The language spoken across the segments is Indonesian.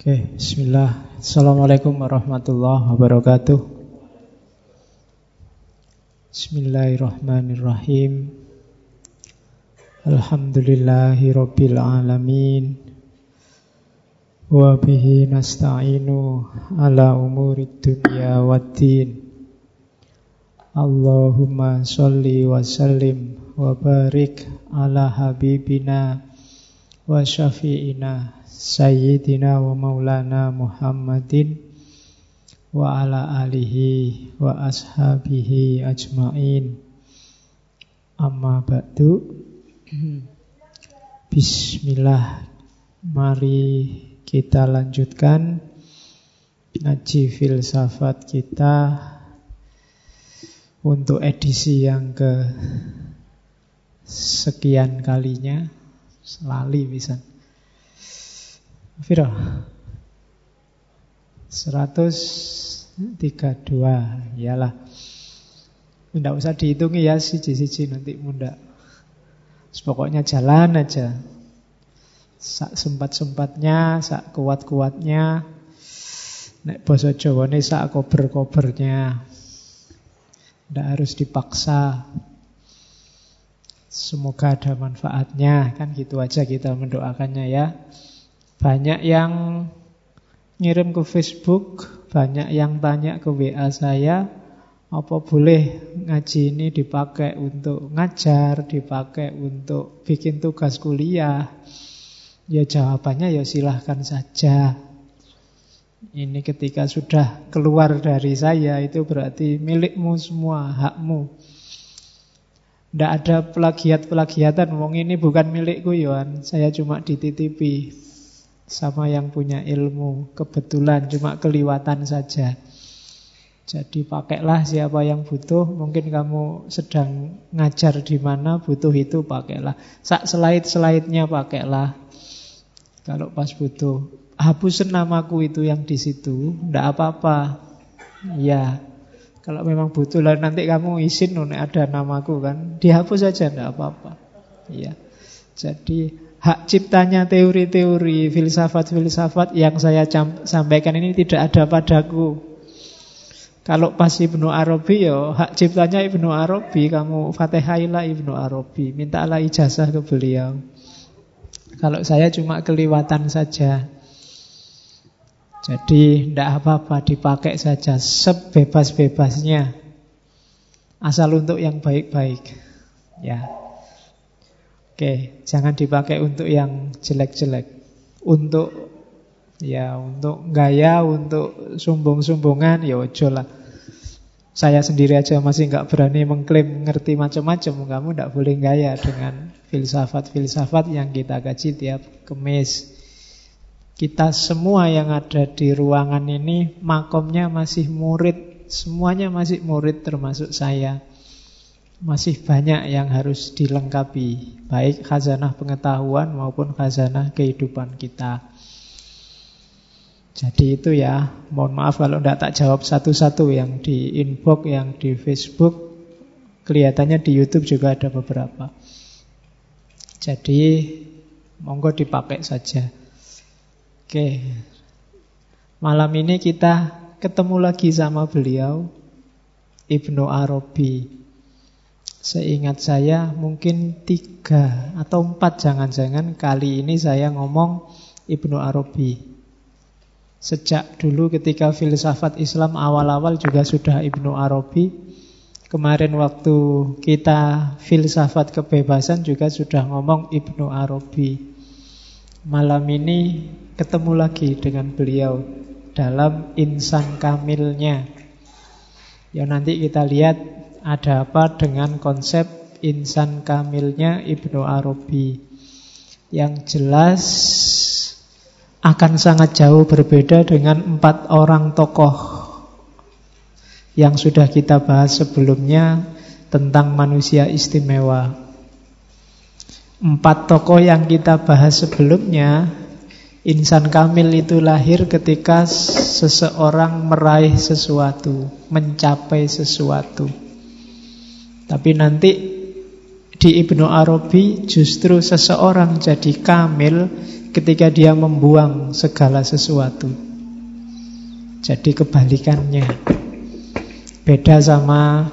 Oke, bismillah. Assalamualaikum warahmatullahi wabarakatuh. Bismillahirrahmanirrahim. Alhamdulillahi rabbil alamin. Wa bihi nasta'inu ala umuri dunya waddin. Allahumma salli wa sallim wa barik ala habibina maulana Muhammadin wa ala alihi wa ashabihi ajmain. Amma ba'du. Bismillah mari kita lanjutkan ngaji filsafat kita untuk edisi yang ke sekian kalinya Selali bisa. Firo. 132 Iyalah. Tidak usah dihitungi ya Siji-siji nanti muda Pokoknya jalan aja. Sak sempat-sempatnya Sak kuat-kuatnya. Nek boso Jawa ini sak kober-kobernya. Tidak harus dipaksa. Semoga ada manfaatnya. Kan gitu aja kita mendoakannya ya. Banyak yang ngirim ke Facebook, banyak yang tanya ke WA saya, apa boleh ngaji ini dipakai untuk ngajar, dipakai untuk bikin tugas kuliah? Ya jawabannya ya silahkan saja. Ini ketika sudah keluar dari saya itu berarti milikmu semua, hakmu. Tidak ada pelagiat-pelagiatan. Wong ini bukan milikku, Yohan. Saya cuma dititipi sama yang punya ilmu. Kebetulan cuma keliwatan saja. Jadi pakailah siapa yang butuh. Mungkin kamu sedang ngajar di mana butuh itu pakailah. Sak selait-selaitnya pakailah. Kalau pas butuh hapusin namaku itu yang di situ, ndak apa-apa. Ya, kalau memang butuh lah nanti kamu izin nih ada namaku kan, dihapus saja ndak apa-apa. Ya, jadi hak ciptanya teori-teori filsafat-filsafat yang saya sampaikan ini tidak ada padaku. Kalau pas Ibnu Arabi ya hak ciptanya Ibnu Arabi, kamu fatihailah Ibnu Arabi, mintalah ijazah ke beliau. Kalau saya cuma keliwatan saja. Jadi tidak apa-apa dipakai saja sebebas-bebasnya. Asal untuk yang baik-baik. Ya. Oke, jangan dipakai untuk yang jelek-jelek. Untuk ya untuk gaya, untuk sumbung-sumbungan ya ojo lah. Saya sendiri aja masih nggak berani mengklaim ngerti macam-macam. Kamu tidak boleh gaya dengan filsafat-filsafat yang kita kaji tiap kemis. Kita semua yang ada di ruangan ini makomnya masih murid, semuanya masih murid termasuk saya. Masih banyak yang harus dilengkapi, baik khazanah pengetahuan maupun khazanah kehidupan kita. Jadi itu ya, mohon maaf kalau tidak tak jawab satu-satu yang di inbox, yang di Facebook, kelihatannya di YouTube juga ada beberapa. Jadi monggo dipakai saja. Oke. Malam ini kita ketemu lagi sama beliau Ibnu Arabi. Seingat saya mungkin tiga atau empat jangan-jangan kali ini saya ngomong Ibnu Arabi. Sejak dulu ketika filsafat Islam awal-awal juga sudah Ibnu Arabi. Kemarin waktu kita filsafat kebebasan juga sudah ngomong Ibnu Arabi. Malam ini ketemu lagi dengan beliau dalam insan kamilnya. Ya nanti kita lihat ada apa dengan konsep insan kamilnya Ibnu Arabi. Yang jelas akan sangat jauh berbeda dengan empat orang tokoh yang sudah kita bahas sebelumnya tentang manusia istimewa. Empat tokoh yang kita bahas sebelumnya Insan kamil itu lahir ketika seseorang meraih sesuatu, mencapai sesuatu. Tapi nanti di Ibnu Arabi justru seseorang jadi kamil ketika dia membuang segala sesuatu. Jadi kebalikannya. Beda sama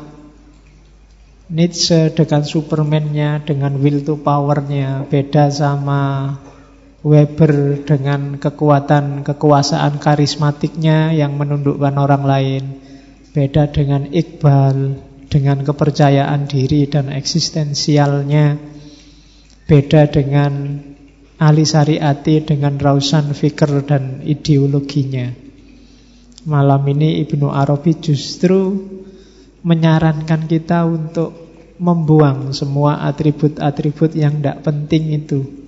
Nietzsche dengan Superman-nya, dengan will to power-nya, beda sama Weber dengan kekuatan kekuasaan karismatiknya yang menundukkan orang lain, beda dengan Iqbal dengan kepercayaan diri dan eksistensialnya, beda dengan Ali Sariati dengan rausan fikir dan ideologinya. Malam ini Ibnu Arabi justru menyarankan kita untuk membuang semua atribut-atribut yang tidak penting itu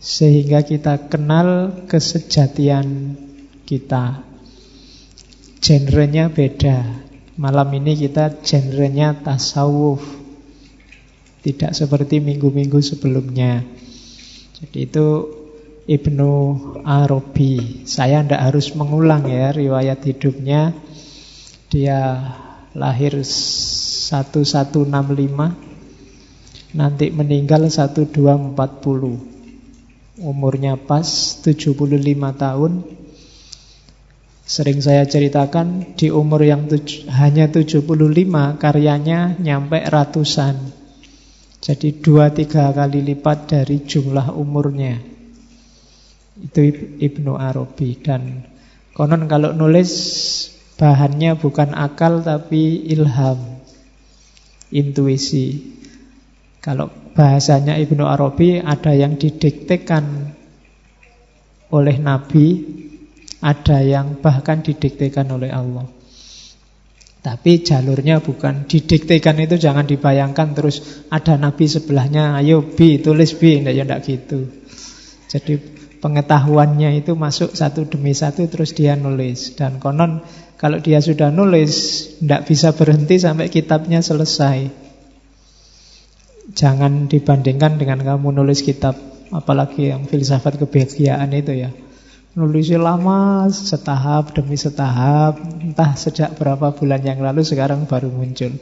sehingga kita kenal kesejatian kita. Genrenya beda. Malam ini kita genrenya tasawuf. Tidak seperti minggu-minggu sebelumnya. Jadi itu Ibnu Arabi. Saya tidak harus mengulang ya riwayat hidupnya. Dia lahir 1165 nanti meninggal 1240 umurnya pas 75 tahun. Sering saya ceritakan di umur yang hanya 75 karyanya nyampe ratusan. Jadi dua tiga kali lipat dari jumlah umurnya. Itu Ibnu Arabi. Dan konon kalau nulis Bahannya bukan akal tapi ilham, intuisi. Kalau bahasanya Ibnu Arabi ada yang didiktekan oleh Nabi, ada yang bahkan didiktekan oleh Allah. Tapi jalurnya bukan didiktekan itu jangan dibayangkan terus ada Nabi sebelahnya, ayo B, tulis B, enggak ya enggak gitu. Jadi pengetahuannya itu masuk satu demi satu terus dia nulis dan konon kalau dia sudah nulis, tidak bisa berhenti sampai kitabnya selesai. Jangan dibandingkan dengan kamu nulis kitab, apalagi yang filsafat kebahagiaan itu ya. Nulisnya lama, setahap demi setahap, entah sejak berapa bulan yang lalu sekarang baru muncul.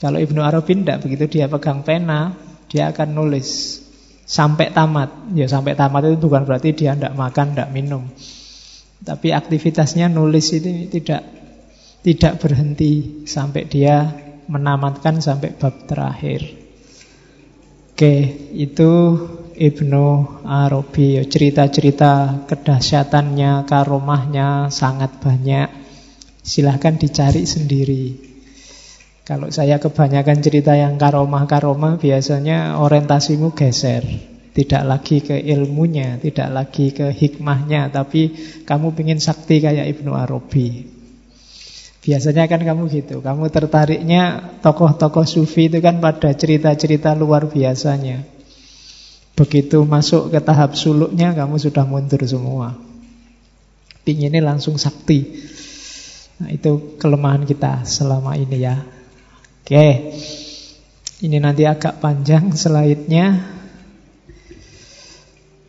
Kalau Ibnu Arabi tidak begitu, dia pegang pena, dia akan nulis sampai tamat. Ya sampai tamat itu bukan berarti dia tidak makan, tidak minum. Tapi aktivitasnya nulis ini tidak tidak berhenti sampai dia menamatkan sampai bab terakhir. Oke, itu Ibnu Arabi cerita-cerita kedahsyatannya, karomahnya sangat banyak. Silahkan dicari sendiri. Kalau saya kebanyakan cerita yang karomah-karomah biasanya orientasimu geser. Tidak lagi ke ilmunya, tidak lagi ke hikmahnya, tapi kamu ingin sakti kayak Ibnu Arabi. Biasanya kan kamu gitu, kamu tertariknya tokoh-tokoh sufi itu kan pada cerita-cerita luar biasanya. Begitu masuk ke tahap suluknya, kamu sudah mundur semua. Pinginnya langsung sakti. Nah, itu kelemahan kita selama ini ya. Oke. Ini nanti agak panjang slide-nya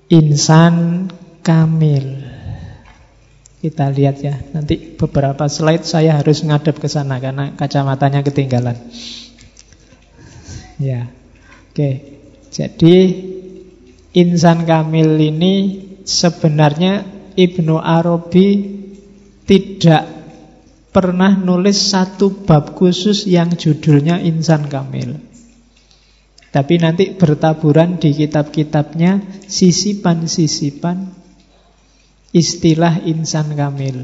insan kamil. Kita lihat ya, nanti beberapa slide saya harus ngadep ke sana karena kacamatanya ketinggalan. Ya, oke. Jadi insan kamil ini sebenarnya Ibnu Arabi tidak pernah nulis satu bab khusus yang judulnya insan kamil. Tapi nanti bertaburan di kitab-kitabnya sisipan-sisipan istilah insan kamil.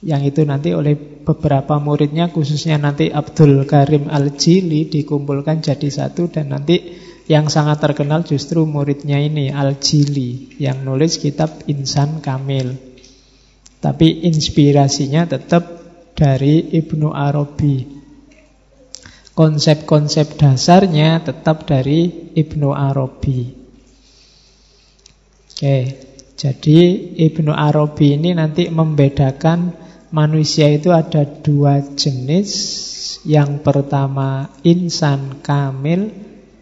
Yang itu nanti oleh beberapa muridnya khususnya nanti Abdul Karim Al-Jili dikumpulkan jadi satu dan nanti yang sangat terkenal justru muridnya ini Al-Jili yang nulis kitab Insan Kamil. Tapi inspirasinya tetap dari Ibnu Arabi. Konsep-konsep dasarnya tetap dari Ibnu Arabi. Oke, jadi Ibnu Arabi ini nanti membedakan manusia itu ada dua jenis. Yang pertama insan kamil,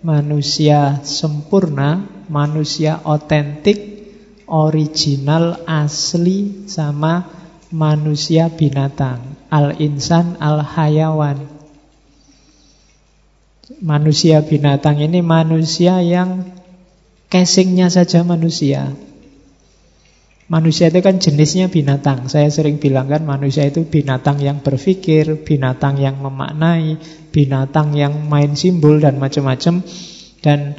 manusia sempurna, manusia otentik, original, asli, sama manusia binatang. Al-insan, al-hayawan. Manusia binatang ini manusia yang Casingnya saja manusia. Manusia itu kan jenisnya binatang. Saya sering bilang kan manusia itu binatang yang berpikir, binatang yang memaknai, binatang yang main simbol dan macam-macam. Dan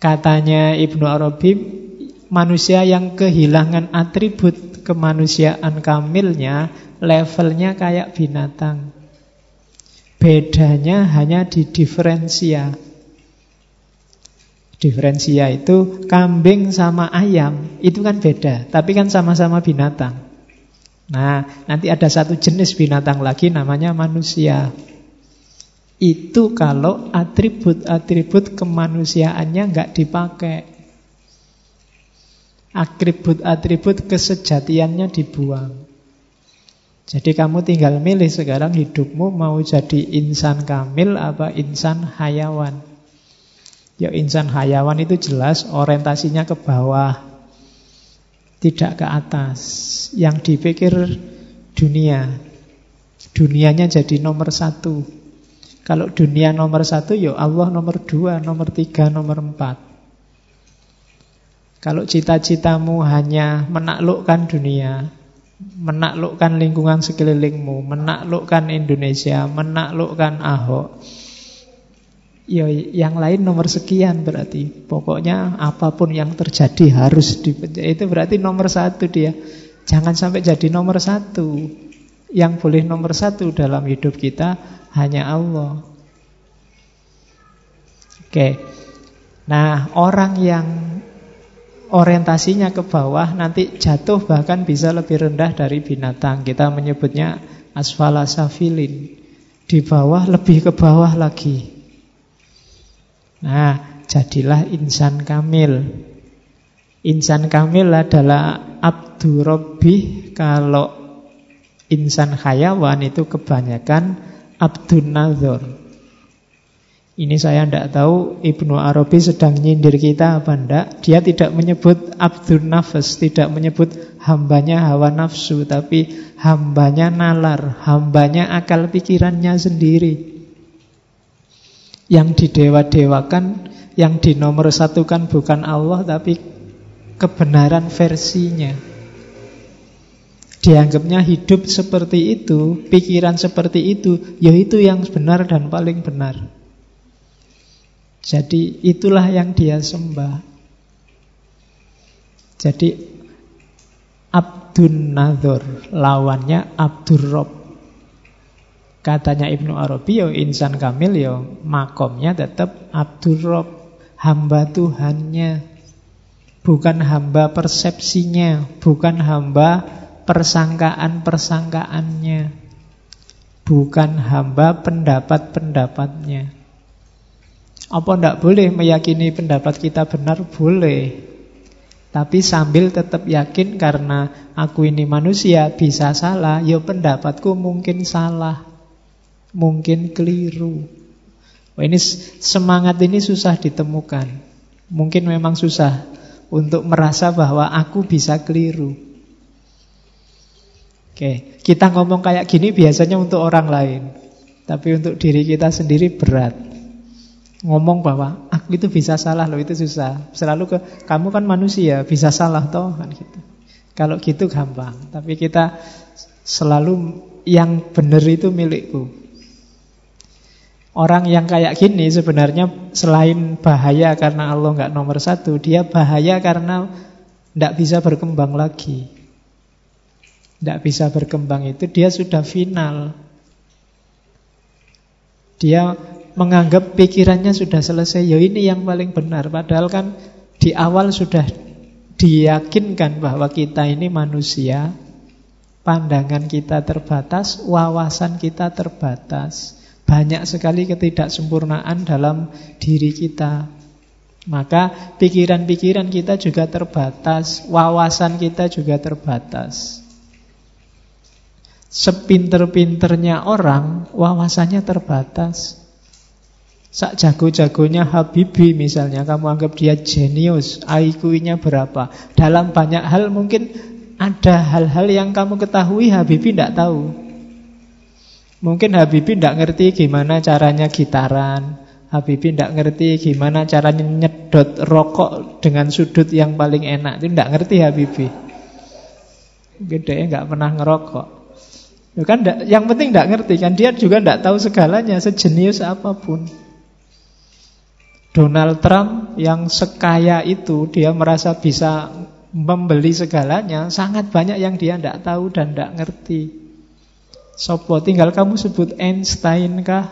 katanya Ibnu Arabi, manusia yang kehilangan atribut kemanusiaan kamilnya, levelnya kayak binatang. Bedanya hanya di diferensia. Diferensia itu kambing sama ayam, itu kan beda, tapi kan sama-sama binatang. Nah, nanti ada satu jenis binatang lagi namanya manusia. Itu kalau atribut-atribut kemanusiaannya nggak dipakai. Atribut-atribut kesejatiannya dibuang. Jadi kamu tinggal milih sekarang hidupmu mau jadi insan kamil apa insan hayawan. Ya insan hayawan itu jelas orientasinya ke bawah, tidak ke atas. Yang dipikir dunia, dunianya jadi nomor satu. Kalau dunia nomor satu, ya Allah nomor dua, nomor tiga, nomor empat. Kalau cita-citamu hanya menaklukkan dunia, menaklukkan lingkungan sekelilingmu, menaklukkan Indonesia, menaklukkan Ahok, Ya yang lain nomor sekian berarti. Pokoknya apa pun yang terjadi harus dipenjara Itu berarti nomor satu dia. Jangan sampai jadi nomor satu. Yang boleh nomor satu dalam hidup kita Hanya Allah. Oke. Nah orang yang Orientasinya ke bawah Nanti jatuh bahkan bisa lebih rendah dari binatang Kita menyebutnya asfala safilin Di bawah lebih ke bawah lagi Nah, jadilah insan kamil. Insan kamil adalah abdurrobih kalau insan hayawan itu kebanyakan abdun nazar. Ini saya tidak tahu Ibnu Arabi sedang nyindir kita apa enggak. Dia tidak menyebut abdun nafas, tidak menyebut hambanya hawa nafsu, tapi hambanya nalar, hambanya akal pikirannya sendiri. Yang didewa-dewakan, yang dinomor satukan bukan Allah tapi kebenaran versinya. Dianggapnya hidup seperti itu, pikiran seperti itu, yaitu yang benar dan paling benar. Jadi itulah yang dia sembah. Jadi Abdun Nadhur lawannya Abdur Rob. Katanya Ibnu Arabi, ya insan kamil ya makomnya tetap Abdurrob, hamba Tuhannya. Bukan hamba persepsinya, bukan hamba persangkaan-persangkaannya. Bukan hamba pendapat-pendapatnya. Apa tidak boleh meyakini pendapat kita benar? Boleh. Tapi sambil tetap yakin karena aku ini manusia bisa salah, ya pendapatku mungkin salah mungkin keliru. Wah, ini semangat ini susah ditemukan. Mungkin memang susah untuk merasa bahwa aku bisa keliru. Oke, kita ngomong kayak gini biasanya untuk orang lain. Tapi untuk diri kita sendiri berat. Ngomong bahwa aku itu bisa salah loh, itu susah. Selalu ke kamu kan manusia, bisa salah toh kan gitu. Kalau gitu gampang, tapi kita selalu yang benar itu milikku. Orang yang kayak gini sebenarnya selain bahaya karena Allah nggak nomor satu, dia bahaya karena tidak bisa berkembang lagi. Tidak bisa berkembang itu dia sudah final. Dia menganggap pikirannya sudah selesai. Ya ini yang paling benar. Padahal kan di awal sudah diyakinkan bahwa kita ini manusia, pandangan kita terbatas, wawasan kita terbatas. Banyak sekali ketidaksempurnaan dalam diri kita. Maka pikiran-pikiran kita juga terbatas, wawasan kita juga terbatas. Sepinter-pinternya orang, wawasannya terbatas. Sak jago-jagonya Habibi misalnya, kamu anggap dia jenius, IQ-nya berapa. Dalam banyak hal mungkin ada hal-hal yang kamu ketahui Habibi tidak tahu. Mungkin Habibie tidak ngerti gimana caranya gitaran. Habibie tidak ngerti gimana caranya nyedot rokok dengan sudut yang paling enak. Itu tidak ngerti Habibie. Gede nggak pernah ngerokok. Kan yang penting tidak ngerti kan dia juga tidak tahu segalanya sejenius apa pun. Donald Trump yang sekaya itu dia merasa bisa membeli segalanya sangat banyak yang dia tidak tahu dan tidak ngerti. Sopo tinggal kamu sebut Einstein kah?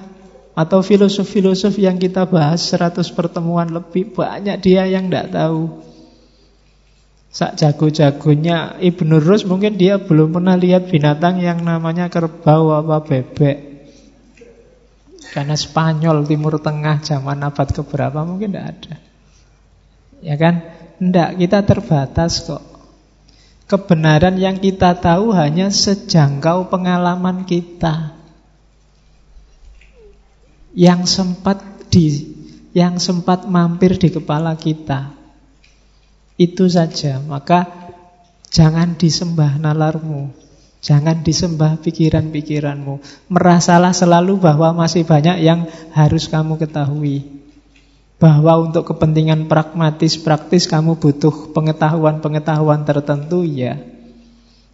Atau filosof-filosof yang kita bahas 100 pertemuan lebih Banyak dia yang tidak tahu. Sak jago-jagonya Ibnu Rus mungkin dia belum pernah lihat binatang yang namanya kerbau apa bebek Karena Spanyol Timur Tengah zaman abad keberapa mungkin tidak ada Ya kan? Tidak, kita terbatas kok Kebenaran yang kita tahu hanya sejangkau pengalaman kita yang sempat di yang sempat mampir di kepala kita. Itu saja. Maka jangan disembah nalarmu. Jangan disembah pikiran-pikiranmu. Merasalah selalu bahwa masih banyak yang harus kamu ketahui. Bahwa untuk kepentingan pragmatis praktis kamu butuh pengetahuan-pengetahuan tertentu ya.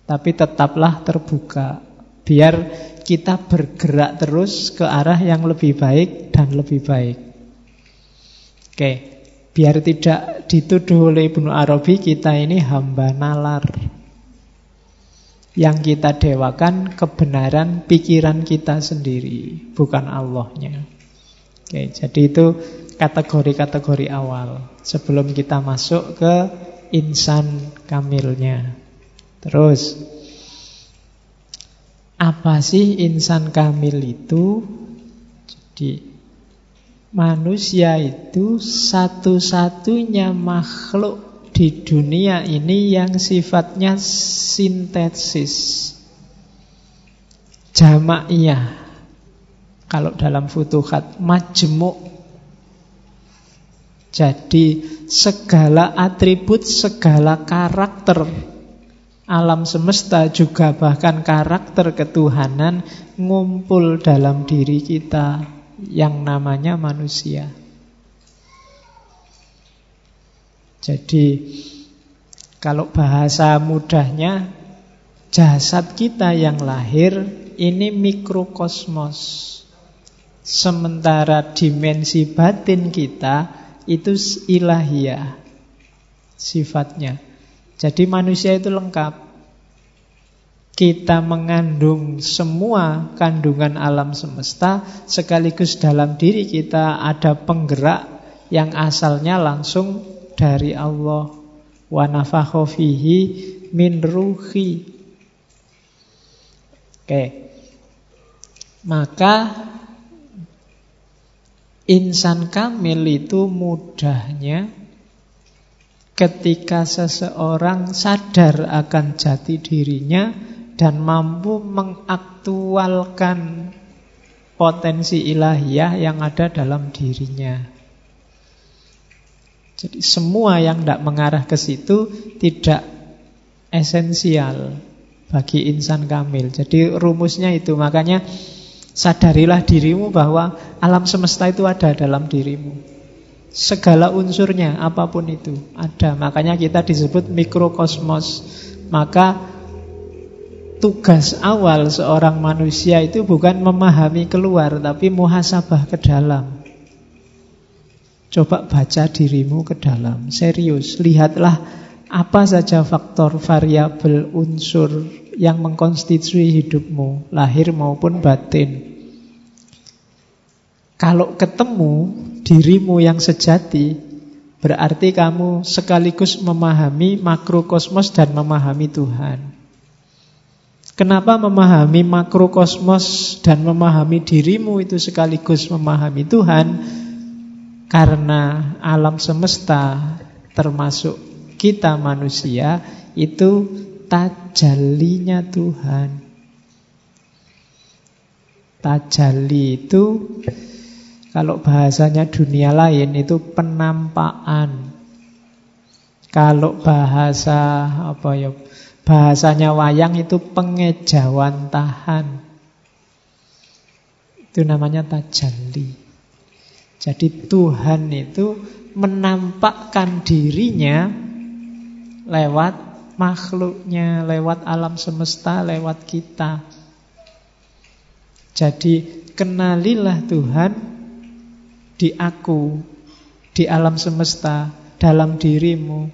Tapi tetaplah terbuka. Biar kita bergerak terus ke arah yang lebih baik dan lebih baik. Oke, biar tidak dituduh oleh Ibnu Arabi kita ini hamba nalar. Yang kita dewakan kebenaran pikiran kita sendiri, bukan Allahnya. Oke, jadi itu kategori-kategori awal sebelum kita masuk ke insan kamilnya. Terus apa sih insan kamil itu? Jadi manusia itu satu-satunya makhluk di dunia ini yang sifatnya sintesis. Jamaiyah. Kalau dalam futuhat majmuk. Jadi segala atribut, segala karakter alam semesta juga bahkan karakter ketuhanan ngumpul dalam diri kita yang namanya manusia. Jadi kalau bahasa mudahnya jasad kita yang lahir ini mikrokosmos. Sementara dimensi batin kita itu ilahiyah sifatnya. Jadi manusia itu lengkap. Kita mengandung semua kandungan alam semesta sekaligus dalam diri kita ada penggerak yang asalnya langsung dari Allah. Wa fihi min ruhi. Oke. Maka insan kamil itu mudahnya ketika seseorang sadar akan jati dirinya dan mampu mengaktualkan potensi ilahiyah yang ada dalam dirinya. Jadi semua yang tidak mengarah ke situ tidak esensial bagi insan kamil. Jadi rumusnya itu makanya sadarilah dirimu bahwa alam semesta itu ada dalam dirimu. Segala unsurnya, apa pun itu, ada. Makanya kita disebut mikrokosmos. Maka tugas awal seorang manusia itu bukan memahami keluar, tapi muhasabah ke dalam. Coba baca dirimu ke dalam, serius. Lihatlah apa saja faktor variabel unsur yang mengkonstitusi hidupmu, lahir maupun batin. Kalau ketemu dirimu yang sejati, berarti kamu sekaligus memahami makrokosmos dan memahami Tuhan. Kenapa memahami makrokosmos dan memahami dirimu itu sekaligus memahami Tuhan? Karena alam semesta termasuk kita manusia itu tajalinya Tuhan. Tajali itu kalau bahasanya dunia lain itu penampakan. Kalau bahasa apa ya? Bahasanya wayang itu pengejawantahan. Itu namanya tajalli. Jadi Tuhan itu menampakkan dirinya lewat makhluknya, lewat alam semesta, lewat kita. Jadi kenalilah Tuhan di aku, di alam semesta, dalam dirimu.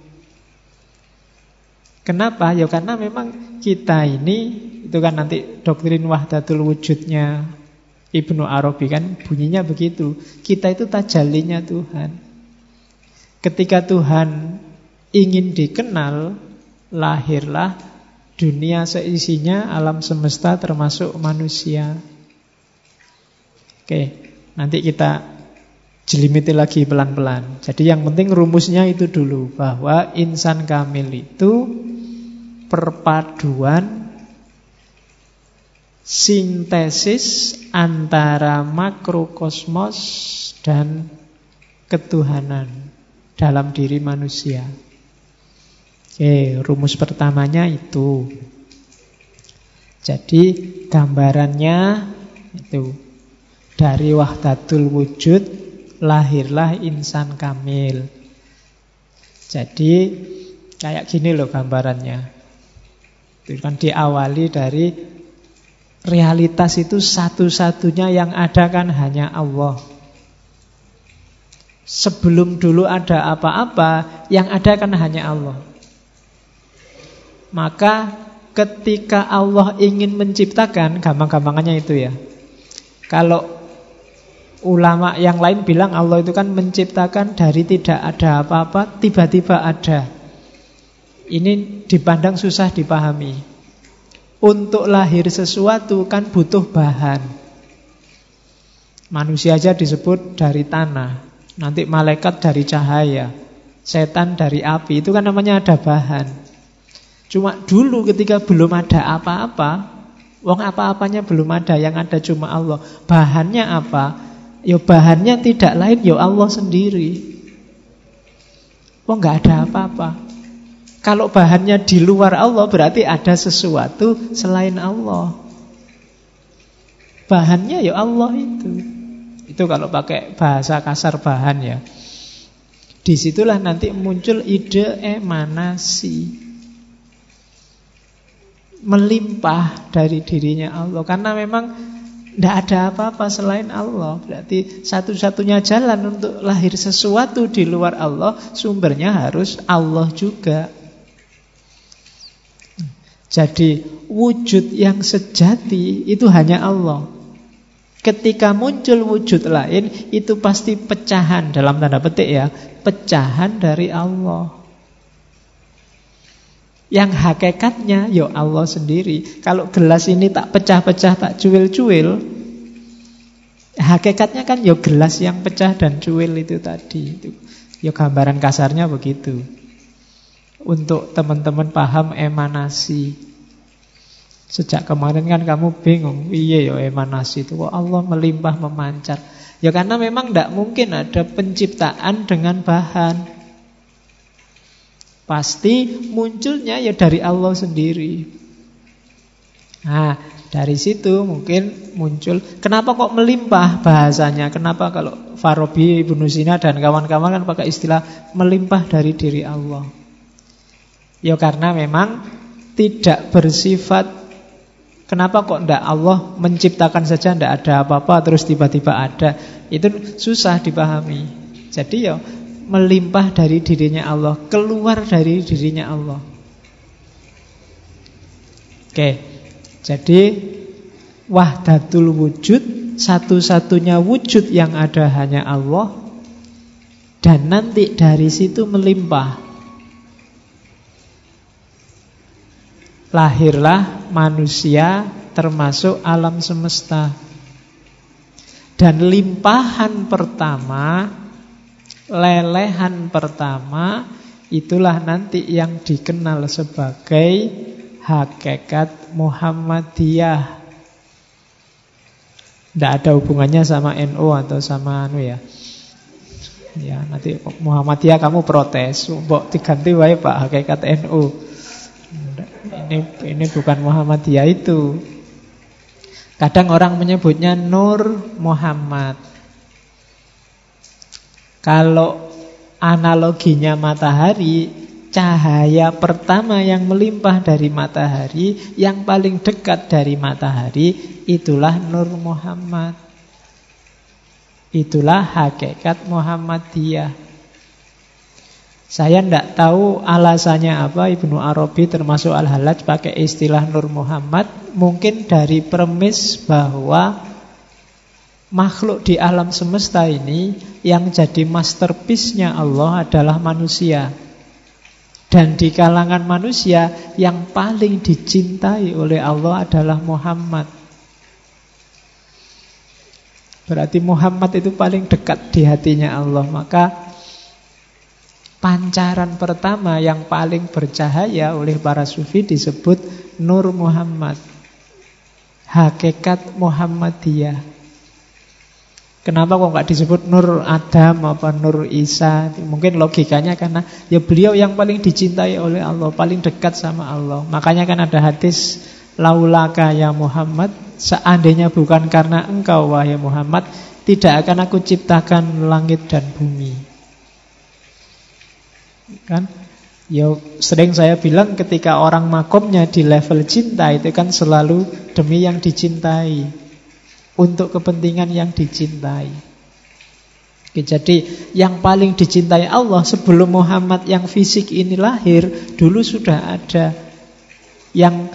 Kenapa? Ya karena memang kita ini itu kan nanti doktrin wahdatul wujudnya Ibnu Arabi kan bunyinya begitu. Kita itu tajalinya Tuhan. Ketika Tuhan ingin dikenal, lahirlah dunia seisinya alam semesta termasuk manusia. Oke, nanti kita jelimiti lagi pelan-pelan. Jadi yang penting rumusnya itu dulu bahwa insan kamil itu perpaduan sintesis antara makrokosmos dan ketuhanan dalam diri manusia. Oke, rumus pertamanya itu. Jadi gambarannya itu dari wahdatul wujud lahirlah insan kamil. Jadi kayak gini loh gambarannya. Itu kan diawali dari realitas itu satu-satunya yang ada kan hanya Allah. Sebelum dulu ada apa-apa, yang ada kan hanya Allah. Maka ketika Allah ingin menciptakan, gampang-gampangannya itu ya. Kalau ulama yang lain bilang Allah itu kan menciptakan dari tidak ada apa-apa, tiba-tiba ada. Ini dipandang susah dipahami. Untuk lahir sesuatu kan butuh bahan. Manusia aja disebut dari tanah. Nanti malaikat dari cahaya. Setan dari api. Itu kan namanya ada bahan. Cuma dulu ketika belum ada apa-apa, wong apa-apanya belum ada, yang ada cuma Allah. Bahannya apa? Ya bahannya tidak lain ya Allah sendiri. Oh nggak ada apa-apa. Kalau bahannya di luar Allah berarti ada sesuatu selain Allah. Bahannya ya Allah itu. Itu kalau pakai bahasa kasar bahan ya. Di situlah nanti muncul ide emanasi. Melimpah dari dirinya Allah. Karena memang tidak ada apa-apa selain Allah. Berarti satu-satunya jalan untuk lahir sesuatu di luar Allah, sumbernya harus Allah juga. Jadi wujud yang sejati itu hanya Allah. Ketika muncul wujud lain, itu pasti pecahan dalam tanda petik ya, pecahan dari Allah. Yang hakikatnya ya Allah sendiri. Kalau gelas ini tak pecah-pecah, tak cuil-cuil, hakikatnya kan ya gelas yang pecah dan cuil itu tadi. Itu. Ya gambaran kasarnya begitu. Untuk teman-teman paham emanasi. Sejak kemarin kan kamu bingung, iya ya emanasi itu kok Allah melimpah memancar. Ya karena memang tidak mungkin ada penciptaan dengan bahan. Pasti munculnya ya dari Allah sendiri. Nah, dari situ mungkin muncul Kenapa kok melimpah bahasanya Kenapa kalau Farabi, Ibnu Sina dan kawan-kawan kan pakai istilah Melimpah dari diri Allah Ya karena memang Tidak bersifat Kenapa kok tidak Allah menciptakan saja Tidak ada apa-apa terus tiba-tiba ada Itu susah dipahami Jadi ya melimpah dari dirinya Allah, keluar dari dirinya Allah. Oke, jadi wahdatul wujud, satu-satunya wujud yang ada hanya Allah, dan nanti dari situ melimpah. Lahirlah manusia termasuk alam semesta. Dan limpahan pertama lelehan pertama itulah nanti yang dikenal sebagai hakikat Muhammadiyah. Tidak ada hubungannya sama NU atau sama anu ya. Ya, nanti Muhammadiyah kamu protes, mbok diganti wae Pak hakikat NU. Ini ini bukan Muhammadiyah itu. Kadang orang menyebutnya Nur Muhammad. Kalau analoginya matahari, cahaya pertama yang melimpah dari matahari, yang paling dekat dari matahari, itulah Nur Muhammad. Itulah hakikat Muhammadiyah. Saya tidak tahu alasannya apa Ibnu Arabi termasuk Al-Halaj pakai istilah Nur Muhammad. Mungkin dari premis bahwa makhluk di alam semesta ini yang jadi masterpiece-nya Allah adalah manusia. Dan di kalangan manusia yang paling dicintai oleh Allah adalah Muhammad. Berarti Muhammad itu paling dekat di hatinya Allah. Maka pancaran pertama yang paling bercahaya oleh para sufi disebut Nur Muhammad. Hakikat Muhammadiyah. Kenapa kok nggak disebut Nur Adam apa Nur Isa? Mungkin logikanya karena ya beliau yang paling dicintai oleh Allah, paling dekat sama Allah. Makanya kan ada hadis laulaka ya Muhammad, seandainya bukan karena engkau wahai Muhammad, tidak akan aku ciptakan langit dan bumi. Kan? Ya sering saya bilang ketika orang makomnya di level cinta itu kan selalu demi yang dicintai untuk kepentingan yang dicintai. Oke, jadi yang paling dicintai Allah sebelum Muhammad yang fisik ini lahir dulu sudah ada yang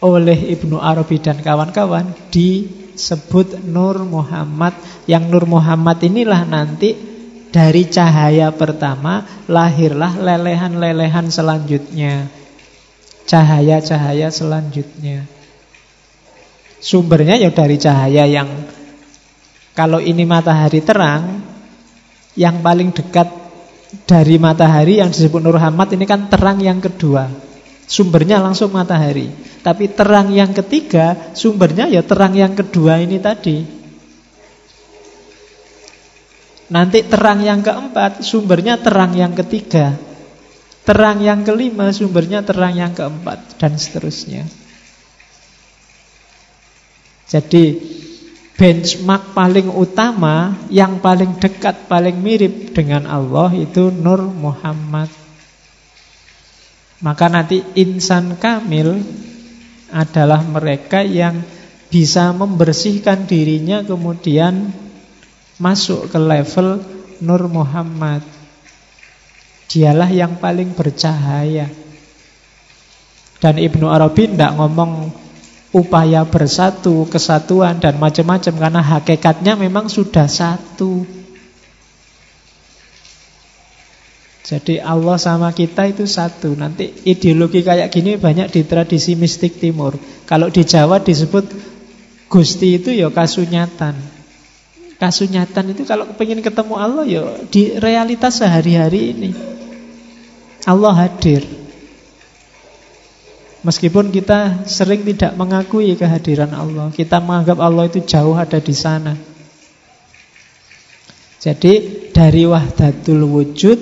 oleh Ibnu Arabi dan kawan-kawan disebut Nur Muhammad. Yang Nur Muhammad inilah nanti dari cahaya pertama lahirlah lelehan-lelehan selanjutnya. Cahaya-cahaya selanjutnya. Sumbernya ya dari cahaya yang kalau ini matahari terang, yang paling dekat dari matahari yang disebut Nur Hamad ini kan terang yang kedua. Sumbernya langsung matahari. Tapi terang yang ketiga, sumbernya ya terang yang kedua ini tadi. Nanti terang yang keempat, sumbernya terang yang ketiga. Terang yang kelima, sumbernya terang yang keempat. Dan seterusnya. Jadi benchmark paling utama yang paling dekat, paling mirip dengan Allah itu Nur Muhammad. Maka nanti insan kamil adalah mereka yang bisa membersihkan dirinya kemudian masuk ke level Nur Muhammad. Dialah yang paling bercahaya. Dan Ibnu Arabi tidak ngomong upaya bersatu, kesatuan dan macam-macam karena hakikatnya memang sudah satu. Jadi Allah sama kita itu satu. Nanti ideologi kayak gini banyak di tradisi mistik timur. Kalau di Jawa disebut Gusti itu ya kasunyatan. Kasunyatan itu kalau pengen ketemu Allah ya di realitas sehari-hari ini. Allah hadir. Meskipun kita sering tidak mengakui kehadiran Allah Kita menganggap Allah itu jauh ada di sana Jadi dari wahdatul wujud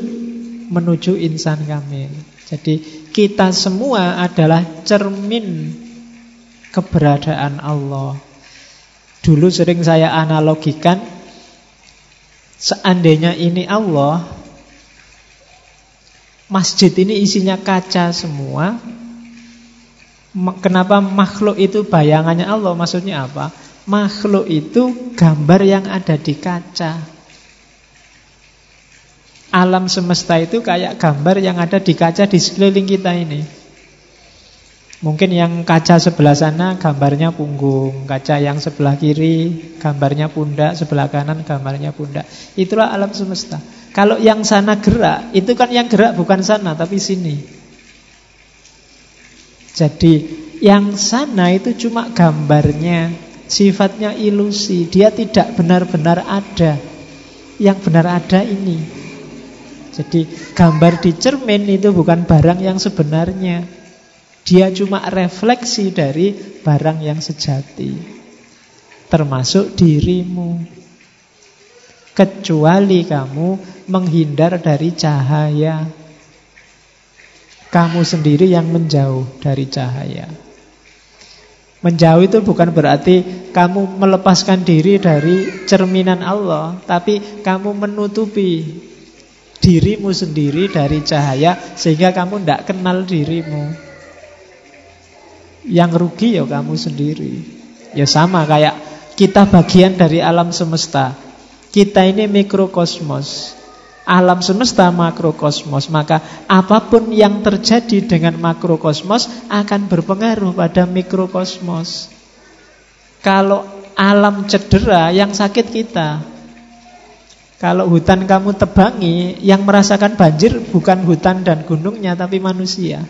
menuju insan kamil Jadi kita semua adalah cermin keberadaan Allah Dulu sering saya analogikan Seandainya ini Allah Masjid ini isinya kaca semua Kenapa makhluk itu bayangannya Allah? Maksudnya apa? Makhluk itu gambar yang ada di kaca. Alam semesta itu kayak gambar yang ada di kaca di sekeliling kita ini. Mungkin yang kaca sebelah sana gambarnya punggung, kaca yang sebelah kiri gambarnya pundak, sebelah kanan gambarnya pundak. Itulah alam semesta. Kalau yang sana gerak, itu kan yang gerak bukan sana tapi sini. Jadi yang sana itu cuma gambarnya, sifatnya ilusi. Dia tidak benar-benar ada. Yang benar ada ini. Jadi gambar di cermin itu bukan barang yang sebenarnya. Dia cuma refleksi dari barang yang sejati. Termasuk dirimu. Kecuali kamu menghindar dari cahaya kamu sendiri yang menjauh dari cahaya. Menjauh itu bukan berarti kamu melepaskan diri dari cerminan Allah, tapi kamu menutupi dirimu sendiri dari cahaya sehingga kamu tidak kenal dirimu. Yang rugi ya kamu sendiri. Ya sama kayak kita bagian dari alam semesta. Kita ini mikrokosmos. Alam semesta makrokosmos Maka apa pun yang terjadi dengan makrokosmos Akan berpengaruh pada mikrokosmos Kalau alam cedera yang sakit kita Kalau hutan kamu tebangi Yang merasakan banjir bukan hutan dan gunungnya Tapi manusia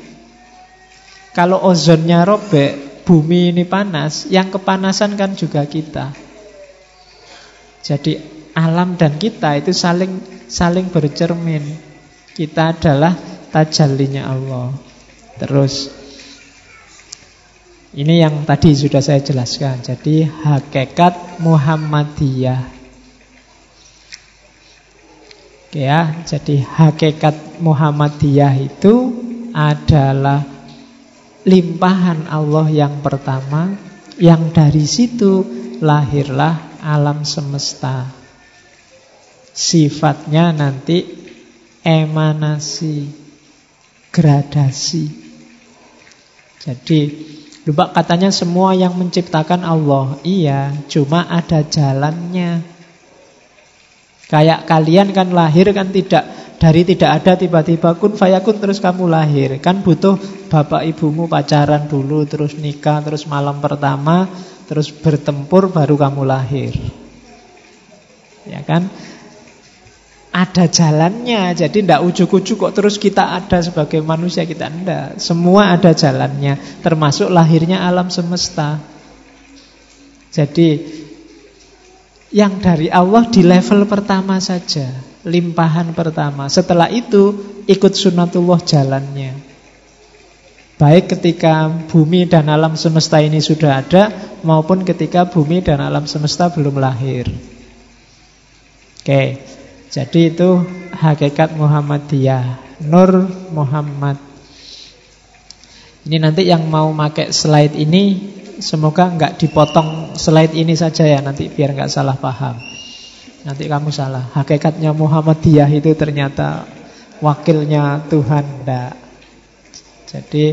Kalau ozonnya robek Bumi ini panas Yang kepanasan kan juga kita Jadi alam dan kita itu saling saling bercermin. Kita adalah tajallinya Allah. Terus ini yang tadi sudah saya jelaskan. Jadi hakikat Muhammadiyah. Oke ya, jadi hakikat Muhammadiyah itu adalah limpahan Allah yang pertama yang dari situ lahirlah alam semesta sifatnya nanti emanasi, gradasi. Jadi, lupa katanya semua yang menciptakan Allah. Iya, cuma ada jalannya. Kayak kalian kan lahir kan tidak dari tidak ada tiba-tiba kun fayakun terus kamu lahir. Kan butuh bapak ibumu pacaran dulu terus nikah terus malam pertama terus bertempur baru kamu lahir. Ya kan? ada jalannya. Jadi tidak ujuk-ujuk kok terus kita ada sebagai manusia kita tidak. Semua ada jalannya, termasuk lahirnya alam semesta. Jadi yang dari Allah di level pertama saja, limpahan pertama. Setelah itu ikut sunatullah jalannya. Baik ketika bumi dan alam semesta ini sudah ada maupun ketika bumi dan alam semesta belum lahir. Oke. Jadi itu hakikat Muhammadiyah, Nur Muhammad. Ini nanti yang mau pakai slide ini semoga nggak dipotong slide ini saja ya nanti biar nggak salah paham. Nanti kamu salah. Hakikatnya Muhammadiyah itu ternyata wakilnya Tuhan ndak. Jadi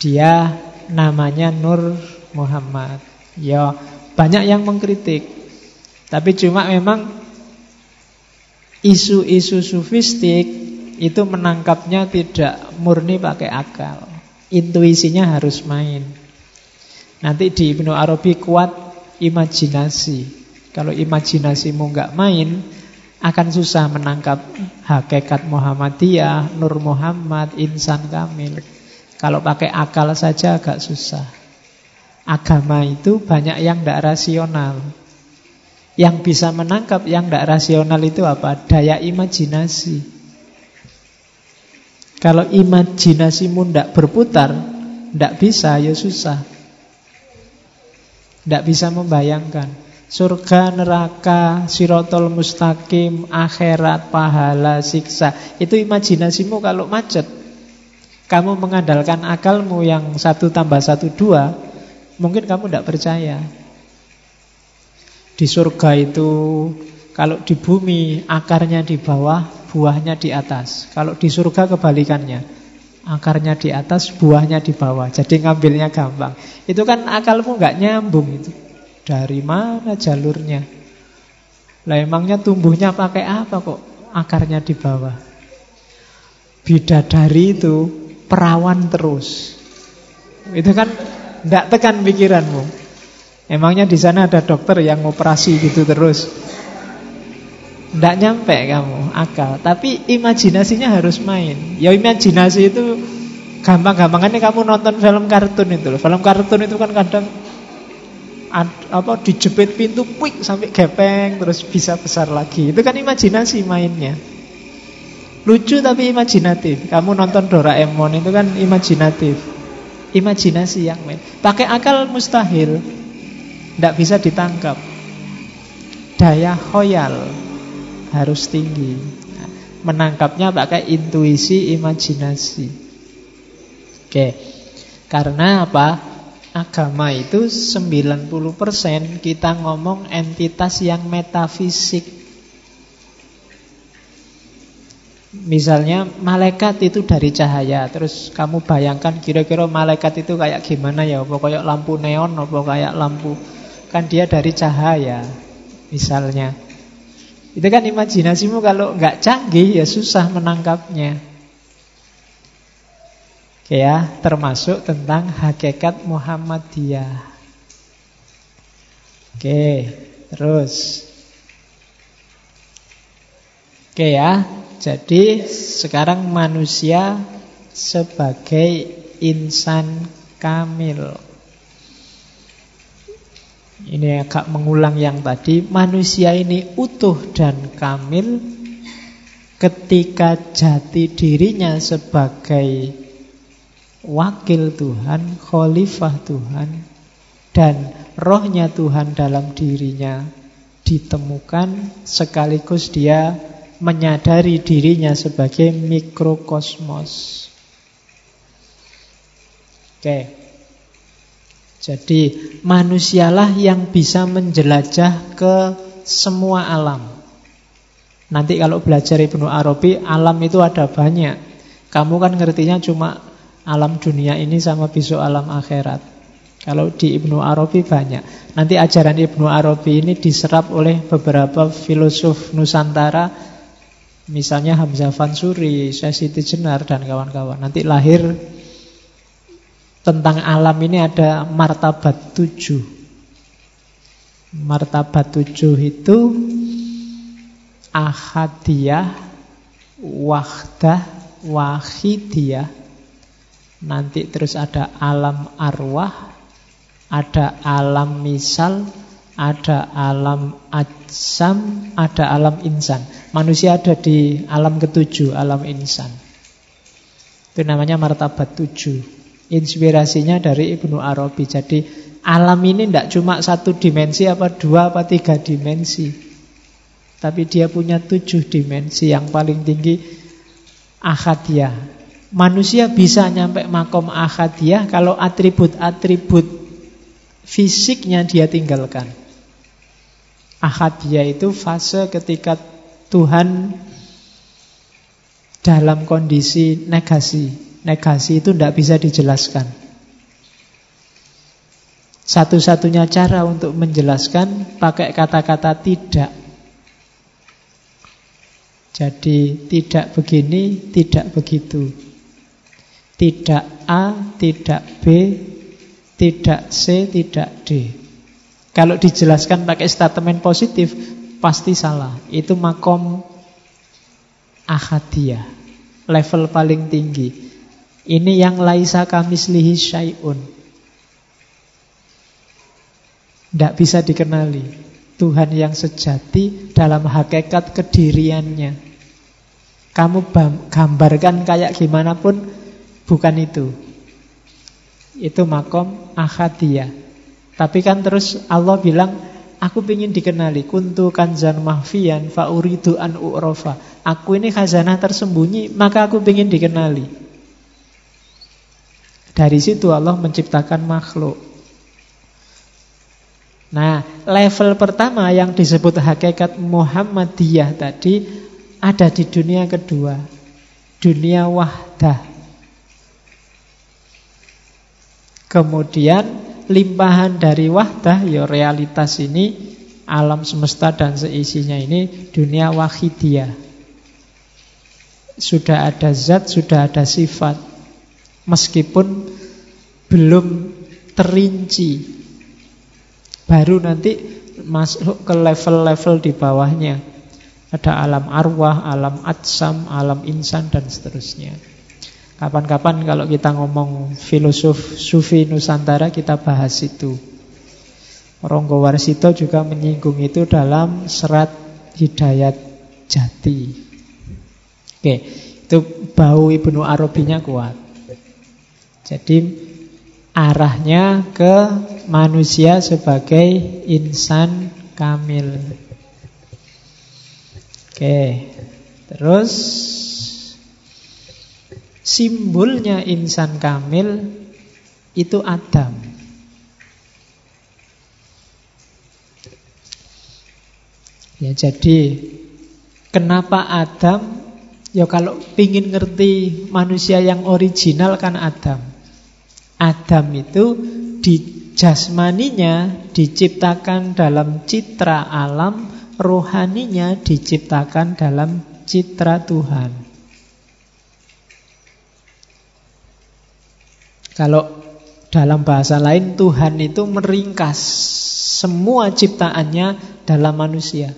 dia namanya Nur Muhammad. Ya banyak yang mengkritik. Tapi cuma memang Isu-isu sufistik itu menangkapnya tidak murni pakai akal. Intuisinya harus main. Nanti di Ibnu Arabi kuat imajinasi. Kalau imajinasimu nggak main, akan susah menangkap hakikat Muhammadiyah, Nur Muhammad, insan kamil. Kalau pakai akal saja agak susah. Agama itu banyak yang tidak rasional. Yang bisa menangkap yang tidak rasional itu apa? Daya imajinasi. Kalau imajinasimu tidak berputar, tidak bisa, ya susah. Tidak bisa membayangkan. Surga, neraka, sirotol mustaqim, akhirat, pahala, siksa. Itu imajinasimu kalau macet. Kamu mengandalkan akalmu yang satu tambah satu dua, mungkin kamu tidak percaya. Di surga itu kalau di bumi akarnya di bawah, buahnya di atas. Kalau di surga kebalikannya. Akarnya di atas, buahnya di bawah. Jadi ngambilnya gampang. Itu kan akalmu nggak nyambung itu. Dari mana jalurnya? Lah emangnya tumbuhnya pakai apa kok akarnya di bawah? Bidadari itu perawan terus. Itu kan tidak tekan pikiranmu. Emangnya di sana ada dokter yang operasi gitu terus? Tidak nyampe kamu akal, tapi imajinasinya harus main. Ya imajinasi itu gampang-gampangannya kamu nonton film kartun itu. Film kartun itu kan kadang apa dijepit pintu quick sampai gepeng terus bisa besar lagi. Itu kan imajinasi mainnya. Lucu tapi imajinatif. Kamu nonton Doraemon itu kan imajinatif. Imajinasi yang main. Pakai akal mustahil. Tidak bisa ditangkap Daya khoyal Harus tinggi Menangkapnya pakai intuisi imajinasi Oke Karena apa? Agama itu 90% kita ngomong entitas yang metafisik. Misalnya malaikat itu dari cahaya. Terus kamu bayangkan kira-kira malaikat itu kayak gimana ya? Kayak lampu neon, apa kayak lampu? Kan dia dari cahaya Misalnya. Itu kan imajinasimu. Kalau nggak canggih ya susah menangkapnya ya, termasuk tentang hakikat Muhammadiyah Oke, terus Oke ya, jadi sekarang manusia sebagai insan kamil. Ini agak mengulang yang tadi. Manusia ini utuh dan kamil ketika jati dirinya sebagai wakil Tuhan, khalifah Tuhan, dan rohnya Tuhan dalam dirinya ditemukan sekaligus dia menyadari dirinya sebagai mikrokosmos. Oke. Jadi manusialah yang bisa menjelajah ke semua alam. Nanti kalau belajar Ibnu Arabi, alam itu ada banyak. Kamu kan ngertinya cuma alam dunia ini sama besok alam akhirat. Kalau di Ibnu Arabi banyak. Nanti ajaran Ibnu Arabi ini diserap oleh beberapa filosof Nusantara Misalnya Hamzah Fansuri, Siti Jenar dan kawan-kawan. Nanti lahir tentang alam ini ada martabat tujuh. Martabat tujuh itu ahadiyah, wahdah, wahidiyah. Nanti terus ada alam arwah, ada alam misal, ada alam ajam, ada alam insan. Manusia ada di alam ketujuh, alam insan. Itu namanya martabat tujuh. Inspirasinya dari Ibnu Arabi. Jadi alam ini tidak cuma satu dimensi, apa dua, apa tiga dimensi. Tapi dia punya tujuh dimensi yang paling tinggi akadiah. Manusia bisa nyampe makom akadiah kalau atribut-atribut fisiknya dia tinggalkan. Ahadiyah itu fase ketika Tuhan dalam kondisi negasi. Negasi itu tidak bisa dijelaskan. Satu-satunya cara untuk menjelaskan pakai kata-kata tidak. Jadi tidak begini, tidak begitu. Tidak A, tidak B, tidak C, tidak D. Kalau dijelaskan pakai statement positif pasti salah. Itu makom ahadiyah, level paling tinggi. Ini yang laisa kamislihi syai'un. Tidak bisa dikenali. Tuhan yang sejati dalam hakikat kediriannya. Kamu gambarkan kayak gimana pun bukan itu. Itu makom ahadiyah. Tapi kan terus Allah bilang, aku ingin dikenali. Kuntu kanzan mahfian fa'uridu an u'rofa. Aku ini khazanah tersembunyi, maka aku ingin dikenali. Dari situ Allah menciptakan makhluk. Nah, level pertama yang disebut hakikat Muhammadiyah tadi ada di dunia kedua. Dunia wahdah. Kemudian limpahan dari wahdah ya realitas ini alam semesta dan seisinya ini dunia wahidiyah. Sudah ada zat, sudah ada sifat. Meskipun belum terinci. Baru nanti masuk ke level-level di bawahnya. Ada alam arwah, alam atsam, alam insan dan seterusnya. Kapan-kapan kalau kita ngomong filosof sufi Nusantara kita bahas itu. Ronggo Warsito juga menyinggung itu dalam serat Hidayat Jati. Oke, itu bau Ibnu Arabinya kuat. Jadi arahnya ke manusia sebagai insan kamil. Oke, terus Simbolnya insan kamil itu Adam. Ya jadi kenapa Adam? Ya kalau ingin ngerti manusia yang original kan Adam. Adam itu di jasmaninya diciptakan dalam citra alam, rohaninya diciptakan dalam citra Tuhan. Kalau dalam bahasa lain Tuhan itu meringkas semua ciptaannya dalam manusia.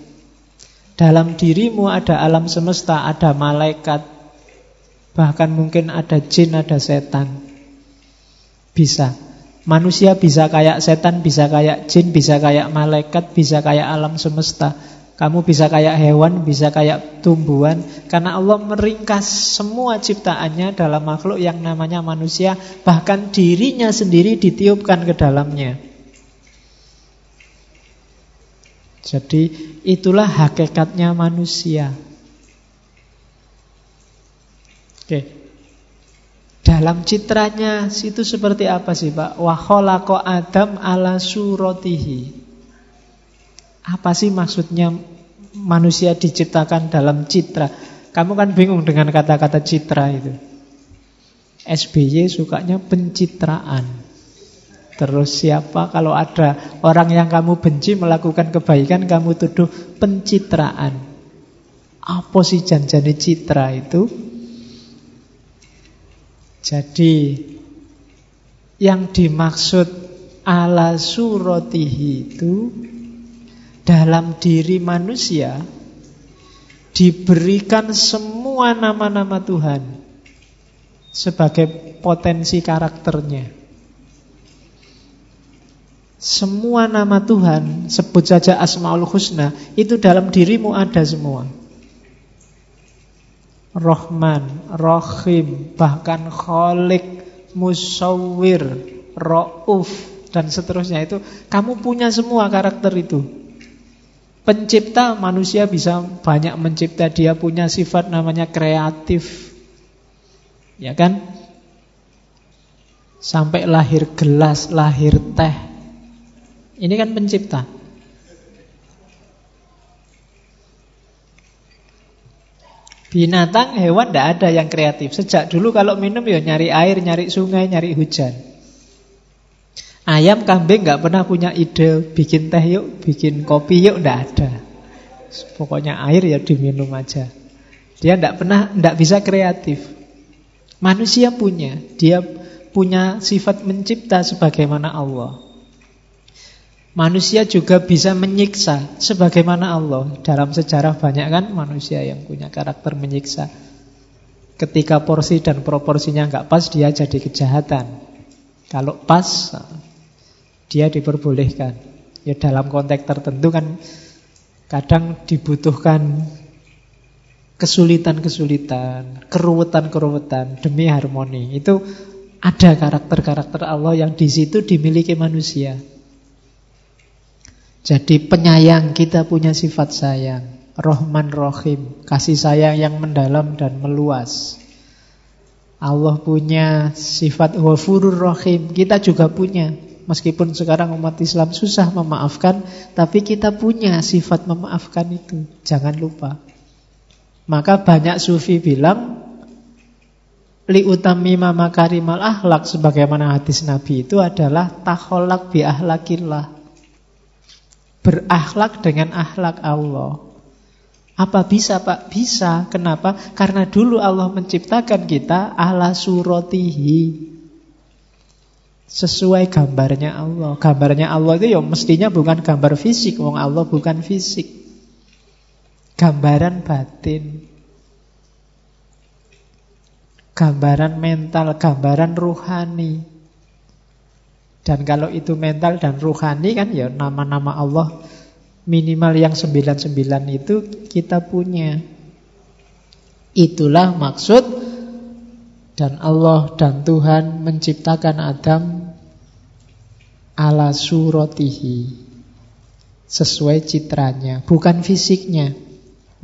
Dalam dirimu ada alam semesta, ada malaikat, bahkan mungkin ada jin, ada setan. Bisa. Manusia bisa kayak setan, bisa kayak jin, bisa kayak malaikat, bisa kayak alam semesta. Kamu bisa kayak hewan, bisa kayak tumbuhan. Karena Allah meringkas semua ciptaannya dalam makhluk yang namanya manusia. Bahkan dirinya sendiri ditiupkan ke dalamnya. Jadi itulah hakikatnya manusia. Oke. Dalam citranya itu seperti apa sih Pak? Wa Adam ala surotihi apa sih maksudnya manusia diciptakan dalam citra? Kamu kan bingung dengan kata-kata citra itu. SBY sukanya pencitraan. Terus siapa kalau ada orang yang kamu benci melakukan kebaikan kamu tuduh pencitraan. Apa sih janjani citra itu? Jadi yang dimaksud ala suratihi itu dalam diri manusia diberikan semua nama-nama Tuhan sebagai potensi karakternya. Semua nama Tuhan, sebut saja Asmaul Husna, itu dalam dirimu ada semua. Rohman, Rohim, bahkan Kholik, Musawir, Ra'uf, dan seterusnya itu. Kamu punya semua karakter itu. Pencipta manusia bisa banyak mencipta. Dia punya sifat namanya kreatif. Ya kan? Sampai lahir gelas, lahir teh. Ini kan pencipta. Binatang, hewan tidak ada yang kreatif. Sejak dulu kalau minum ya nyari air, nyari sungai, nyari hujan Ayam kambing nggak pernah punya ide bikin teh yuk, bikin kopi yuk, nggak ada. Pokoknya air ya diminum aja. Dia nggak pernah, nggak bisa kreatif. Manusia punya, dia punya sifat mencipta sebagaimana Allah. Manusia juga bisa menyiksa sebagaimana Allah. Dalam sejarah banyak kan manusia yang punya karakter menyiksa. Ketika porsi dan proporsinya nggak pas, dia jadi kejahatan. Kalau pas, dia diperbolehkan. Ya dalam konteks tertentu kan kadang dibutuhkan kesulitan-kesulitan, keruwetan-keruwetan demi harmoni. Itu ada karakter-karakter Allah yang di situ dimiliki manusia. Jadi penyayang kita punya sifat sayang, Rohman Rohim, kasih sayang yang mendalam dan meluas. Allah punya sifat wafurur rohim, kita juga punya. Meskipun sekarang umat Islam susah memaafkan, tapi kita punya sifat memaafkan itu. Jangan lupa. Maka banyak sufi bilang li utami mama karimal ahlak sebagaimana hadis Nabi itu adalah taholak bi ahlakillah. Berakhlak dengan akhlak Allah. Apa bisa Pak? Bisa. Kenapa? Karena dulu Allah menciptakan kita ala suratihi sesuai gambarnya Allah. Gambarnya Allah itu ya mestinya bukan gambar fisik, wong Allah bukan fisik. Gambaran batin. Gambaran mental, gambaran ruhani. Dan kalau itu mental dan ruhani kan ya nama-nama Allah minimal yang 99 itu kita punya. Itulah maksud dan Allah dan Tuhan menciptakan Adam ala suratihi sesuai citranya, bukan fisiknya.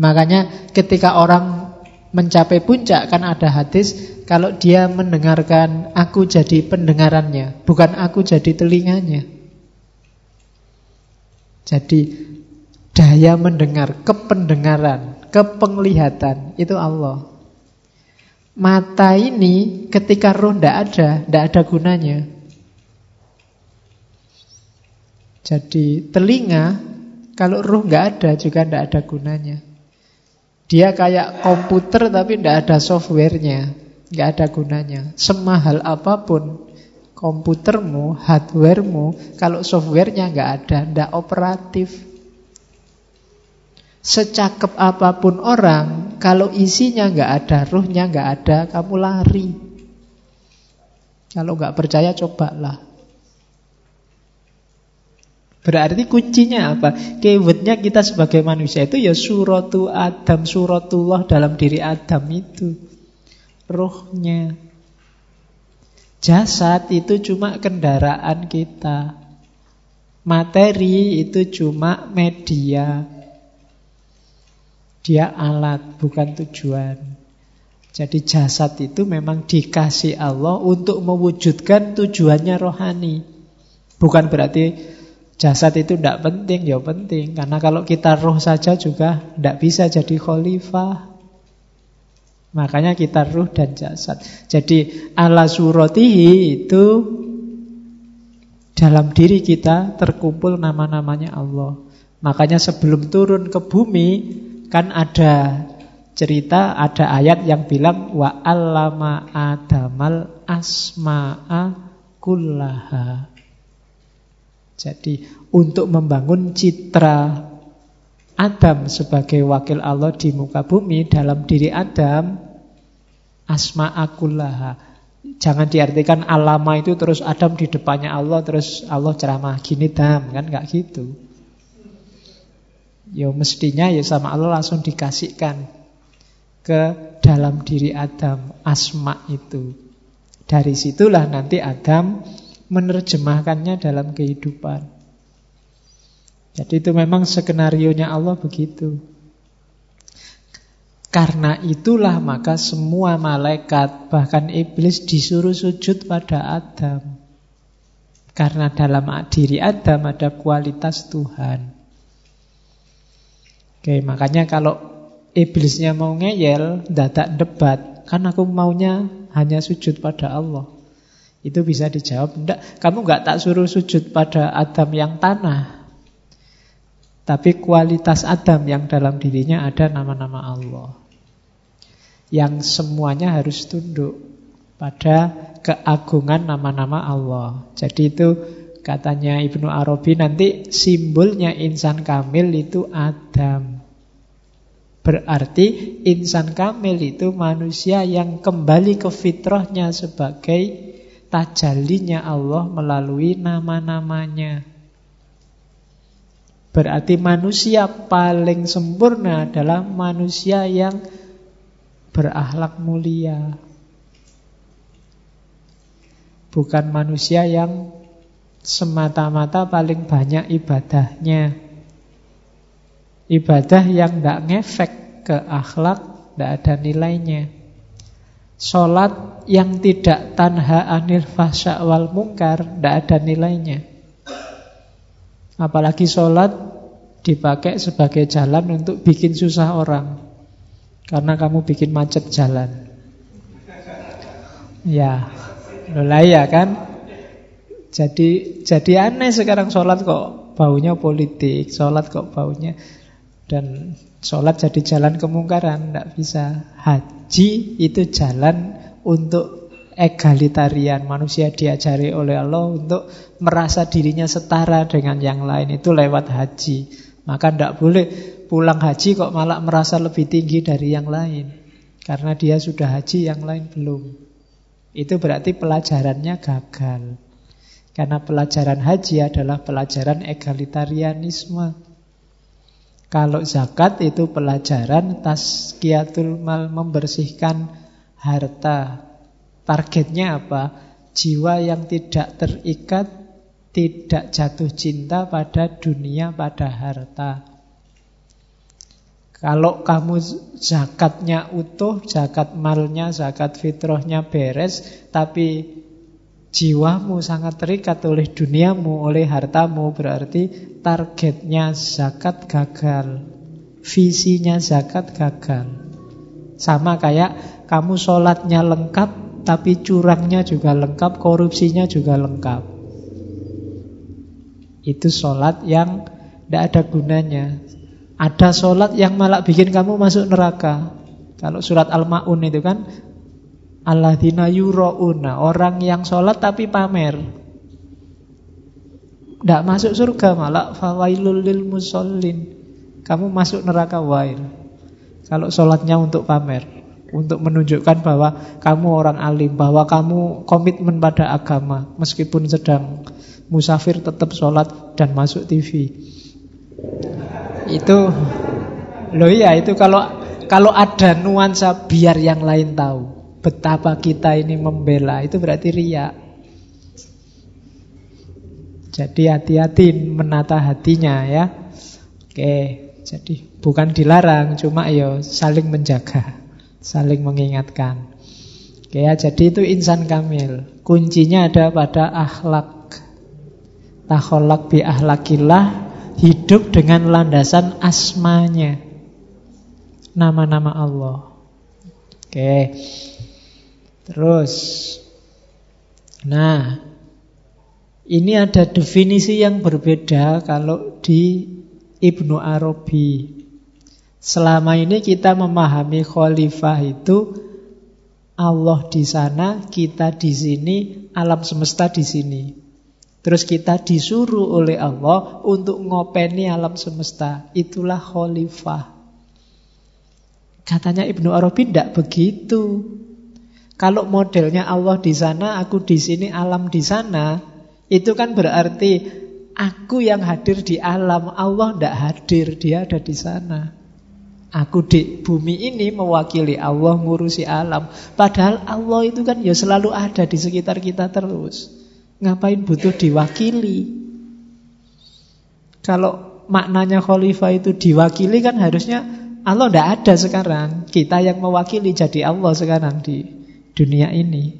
Makanya ketika orang mencapai puncak kan ada hadis kalau dia mendengarkan aku jadi pendengarannya, bukan aku jadi telinganya. Jadi daya mendengar, kependengaran, kepenglihatan, itu Allah. Mata ini ketika roh tidak ada, tidak ada gunanya. Jadi telinga, kalau roh nggak ada juga tidak ada gunanya. Dia kayak komputer tapi tidak ada softwarenya, nggak ada gunanya. Semahal apa pun komputermu, hardwaremu, kalau softwarenya nggak ada, nggak operatif. Secakep apa pun orang, kalau isinya nggak ada, ruhnya nggak ada, kamu lari. Kalau nggak percaya, cobalah. Berarti kuncinya apa? Keywordnya kita sebagai manusia itu ya suratu Adam, suratullah dalam diri Adam itu. Rohnya. Jasad itu cuma kendaraan kita. Materi itu cuma media. Dia alat, bukan tujuan. Jadi jasad itu memang dikasih Allah untuk mewujudkan tujuannya rohani. Bukan berarti jasad itu tidak penting, ya penting. Karena kalau kita roh saja juga tidak bisa jadi khalifah. Makanya kita ruh dan jasad. Jadi ala suratihi itu dalam diri kita terkumpul nama-namanya Allah. Makanya sebelum turun ke bumi kan ada cerita, ada ayat yang bilang wa allama adamal asma'a kullaha. Jadi untuk membangun citra Adam sebagai wakil Allah di muka bumi dalam diri Adam asma'akullaha. Jangan diartikan alama itu terus Adam di depannya Allah terus Allah ceramah gini dam kan nggak gitu. Ya mestinya ya sama Allah langsung dikasihkan ke dalam diri Adam asma itu. Dari situlah nanti Adam menerjemahkannya dalam kehidupan. Jadi itu memang skenario-nya Allah begitu. Karena itulah maka semua malaikat bahkan iblis disuruh sujud pada Adam. Karena dalam diri Adam ada kualitas Tuhan. Oke, makanya kalau iblisnya mau ngeyel, dadak debat, kan aku maunya hanya sujud pada Allah. Itu bisa dijawab, enggak, kamu enggak tak suruh sujud pada Adam yang tanah. Tapi kualitas Adam yang dalam dirinya ada nama-nama Allah. Yang semuanya harus tunduk pada keagungan nama-nama Allah. Jadi itu katanya Ibnu Arabi nanti simbolnya insan kamil itu Adam. Berarti insan kamil itu manusia yang kembali ke fitrahnya sebagai tajalinya Allah melalui nama-namanya. Berarti manusia paling sempurna adalah manusia yang berakhlak mulia. Bukan manusia yang semata-mata paling banyak ibadahnya. Ibadah yang tidak ngefek ke akhlak, tidak ada nilainya. Sholat yang tidak tanha anil fahsya wal mungkar, tidak ada nilainya. Apalagi sholat dipakai sebagai jalan untuk bikin susah orang. Karena kamu bikin macet jalan. Ya, mulai ya kan? Jadi jadi aneh sekarang sholat kok baunya politik, sholat kok baunya dan sholat jadi jalan kemungkaran, tidak bisa. Haji itu jalan untuk egalitarian. Manusia diajari oleh Allah untuk merasa dirinya setara dengan yang lain. Itu lewat haji. Maka tidak boleh pulang haji kok malah merasa lebih tinggi dari yang lain. Karena dia sudah haji, yang lain belum. Itu berarti pelajarannya gagal. Karena pelajaran haji adalah pelajaran egalitarianisme. Kalau zakat itu pelajaran taskiyatul mal membersihkan harta, Targetnya apa? Jiwa yang tidak terikat, tidak jatuh cinta pada dunia, pada harta. Kalau kamu zakatnya utuh, zakat malnya, zakat fitrahnya beres, tapi jiwamu sangat terikat oleh duniamu, oleh hartamu, berarti targetnya zakat gagal. Visinya zakat gagal. Sama kayak kamu sholatnya lengkap, tapi curangnya juga lengkap, korupsinya juga lengkap. Itu sholat yang tidak ada gunanya. Ada sholat yang malah bikin kamu masuk neraka. Kalau surat Al-Ma'un itu kan Alladzina yuro'una Orang yang sholat tapi pamer. Tidak masuk surga malah Fawailul lil musallin. Kamu masuk neraka wail. Kalau sholatnya untuk pamer Untuk menunjukkan bahwa Kamu orang alim Bahwa kamu komitmen pada agama Meskipun sedang musafir tetap sholat Dan masuk TV Itu Loh iya itu kalau kalau ada nuansa biar yang lain tahu betapa kita ini membela itu berarti ria. Jadi hati-hati menata hatinya ya. Oke, jadi bukan dilarang cuma yo saling menjaga, saling mengingatkan. Oke ya, jadi itu insan kamil. Kuncinya ada pada akhlak. Takholak bi ahlakillah hidup dengan landasan asmanya nama-nama Allah. Oke. Terus Nah, ini ada definisi yang berbeda kalau di Ibnu Arabi. Selama ini kita memahami khalifah itu Allah di sana, kita di sini, alam semesta di sini. Terus kita disuruh oleh Allah untuk ngopeni alam semesta. Itulah khalifah. Katanya Ibnu Arabi tidak begitu. Kalau modelnya Allah di sana, aku di sini, alam di sana, itu kan berarti aku yang hadir di alam, Allah tidak hadir, dia ada di sana. Aku di bumi ini mewakili Allah ngurusi alam. Padahal Allah itu kan ya selalu ada di sekitar kita terus. Ngapain butuh diwakili? Kalau maknanya khalifah itu diwakili kan harusnya Allah tidak ada sekarang. Kita yang mewakili jadi Allah sekarang di dunia ini.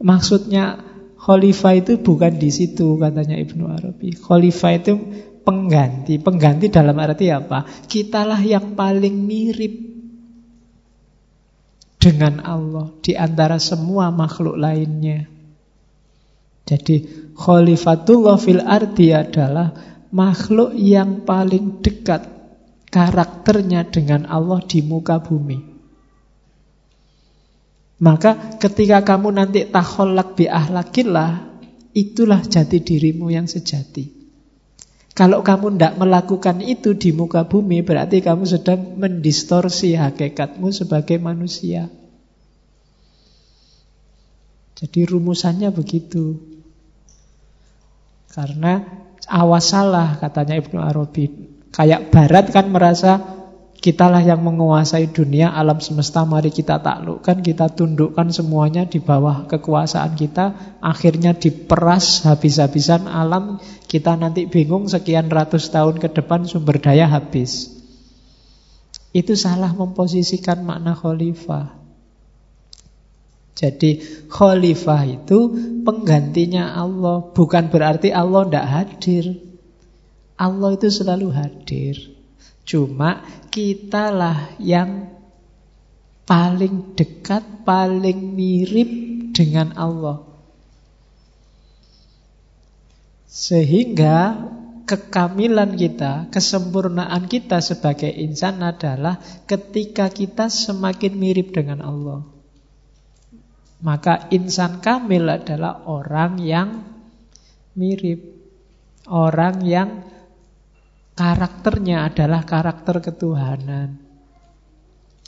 Maksudnya khalifah itu bukan di situ katanya Ibnu Arabi. Khalifah itu pengganti. Pengganti dalam arti apa? Kitalah yang paling mirip dengan Allah di antara semua makhluk lainnya. Jadi khalifatullah fil ardi adalah makhluk yang paling dekat karakternya dengan Allah di muka bumi. Maka ketika kamu nanti taholak bi ahlakillah, itulah jati dirimu yang sejati. Kalau kamu tidak melakukan itu di muka bumi, berarti kamu sedang mendistorsi hakikatmu sebagai manusia. Jadi rumusannya begitu. Karena awas salah katanya Ibnu Arabi. Kayak barat kan merasa kitalah yang menguasai dunia, alam semesta, mari kita taklukkan, kita tundukkan semuanya di bawah kekuasaan kita. Akhirnya diperas habis-habisan alam, kita nanti bingung sekian ratus tahun ke depan sumber daya habis. Itu salah memposisikan makna khalifah. Jadi khalifah itu penggantinya Allah, bukan berarti Allah tidak hadir. Allah itu selalu hadir. Cuma kitalah yang paling dekat, paling mirip dengan Allah. Sehingga kekamilan kita, kesempurnaan kita sebagai insan adalah ketika kita semakin mirip dengan Allah. Maka insan kamil adalah orang yang mirip, orang yang Karakternya adalah karakter ketuhanan.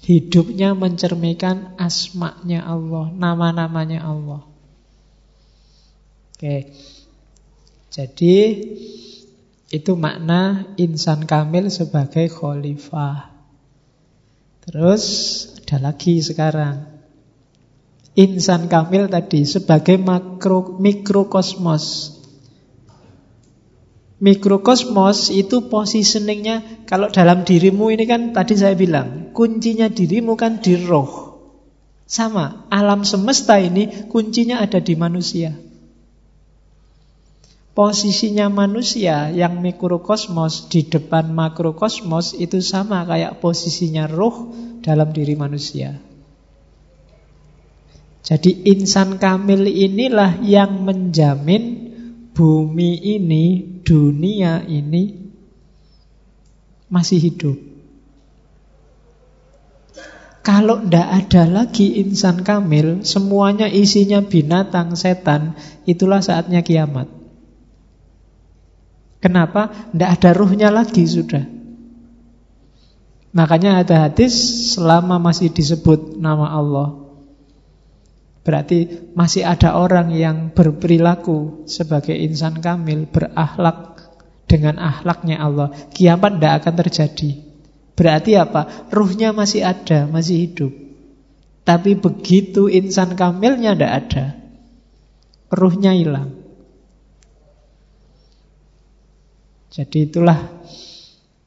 Hidupnya mencerminkan asmaknya Allah, nama-namanya Allah. Oke. Jadi itu makna insan kamil sebagai khalifah. Terus ada lagi sekarang. Insan kamil tadi sebagai makro mikrokosmos Mikrokosmos itu positioningnya kalau dalam dirimu ini kan tadi saya bilang kuncinya dirimu kan di roh. Sama, alam semesta ini kuncinya ada di manusia. Posisinya manusia yang mikrokosmos di depan makrokosmos itu sama kayak posisinya roh dalam diri manusia. Jadi insan kamil inilah yang menjamin bumi ini, dunia ini masih hidup. Kalau tidak ada lagi insan kamil, semuanya isinya binatang, setan, itulah saatnya kiamat. Kenapa? Tidak ada ruhnya lagi sudah. Makanya ada hadis selama masih disebut nama Allah. Berarti masih ada orang yang berperilaku sebagai insan kamil, berakhlak dengan akhlaknya Allah. Kiamat tidak akan terjadi. Berarti apa? Ruhnya masih ada, masih hidup. Tapi begitu insan kamilnya tidak ada. Ruhnya hilang. Jadi itulah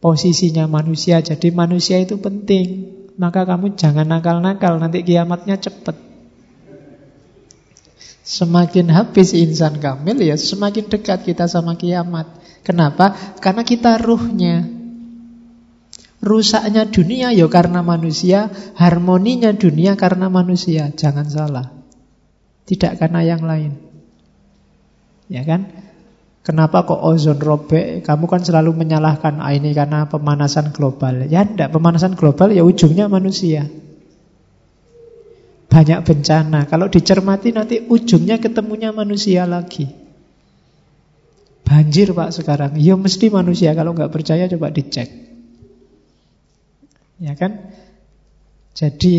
posisinya manusia. Jadi manusia itu penting. Maka kamu jangan nakal-nakal, nanti kiamatnya cepat. Semakin habis insan kamil ya semakin dekat kita sama kiamat. Kenapa? Karena kita ruhnya. Rusaknya dunia ya karena manusia, harmoninya dunia karena manusia. Jangan salah. Tidak karena yang lain. Ya kan? Kenapa kok ozon robek? Kamu kan selalu menyalahkan ah, ini karena pemanasan global. Ya enggak, pemanasan global ya ujungnya manusia. Banyak bencana. Kalau dicermati nanti ujungnya ketemunya manusia lagi. Banjir Pak sekarang. Ya mesti manusia. Kalau nggak percaya coba dicek. Ya kan? Jadi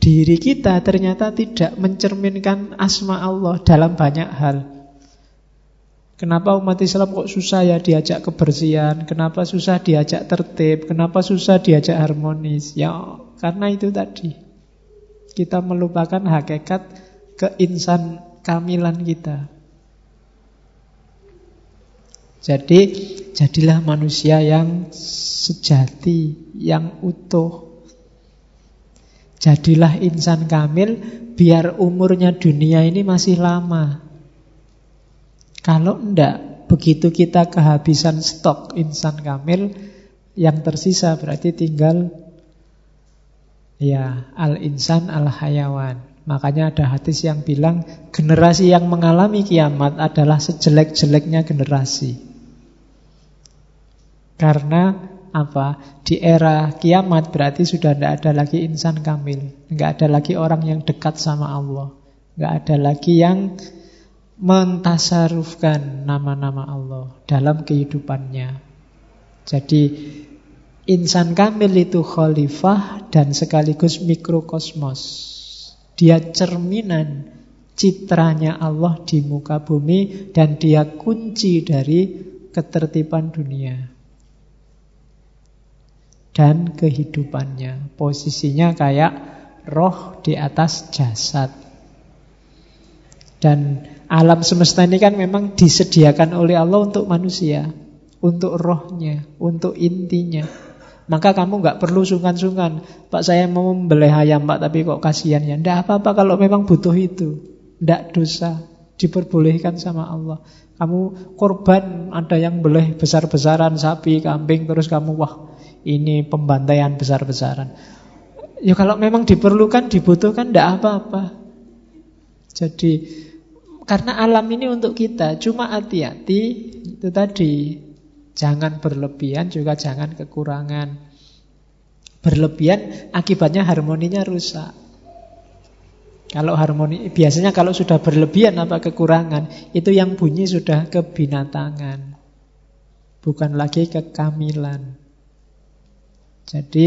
diri kita ternyata tidak mencerminkan asma Allah dalam banyak hal. Kenapa umat Islam kok susah ya diajak kebersihan? Kenapa susah diajak tertib? Kenapa susah diajak harmonis? Ya karena itu tadi. Kita melupakan hakikat keinsan kamilan kita. Jadi jadilah manusia yang sejati, yang utuh. Jadilah insan kamil biar umurnya dunia ini masih lama. Kalau enggak, begitu kita kehabisan stok insan kamil, yang tersisa berarti tinggal ya al-insan al-hayawan. Makanya ada hadis yang bilang generasi yang mengalami kiamat adalah sejelek-jeleknya generasi. Karena apa? Di era kiamat berarti sudah tidak ada lagi insan kamil. Enggak ada lagi orang yang dekat sama Allah. Enggak ada lagi yang mentasarufkan nama-nama Allah dalam kehidupannya. Jadi insan kamil itu khalifah dan sekaligus mikrokosmos. Dia cerminan citranya Allah di muka bumi dan dia kunci dari ketertiban dunia dan kehidupannya. Posisinya kayak roh di atas jasad. Dan Alam semesta ini kan memang disediakan oleh Allah untuk manusia, untuk rohnya, untuk intinya. Maka kamu nggak perlu sungkan-sungkan. Pak saya mau membeli ayam pak, tapi kok kasihan ya. Tidak apa-apa kalau memang butuh itu. Tidak dosa, diperbolehkan sama Allah. Kamu korban ada yang boleh besar-besaran sapi, kambing, terus kamu wah ini pembantaian besar-besaran. Ya kalau memang diperlukan, dibutuhkan, tidak apa-apa. Jadi karena alam ini untuk kita, cuma hati-hati itu tadi. Jangan berlebihan juga jangan kekurangan. Berlebihan akibatnya harmoninya rusak. Kalau harmoni biasanya kalau sudah berlebihan apa kekurangan, itu yang bunyi sudah kebinatangan. Bukan lagi kekamilan. Jadi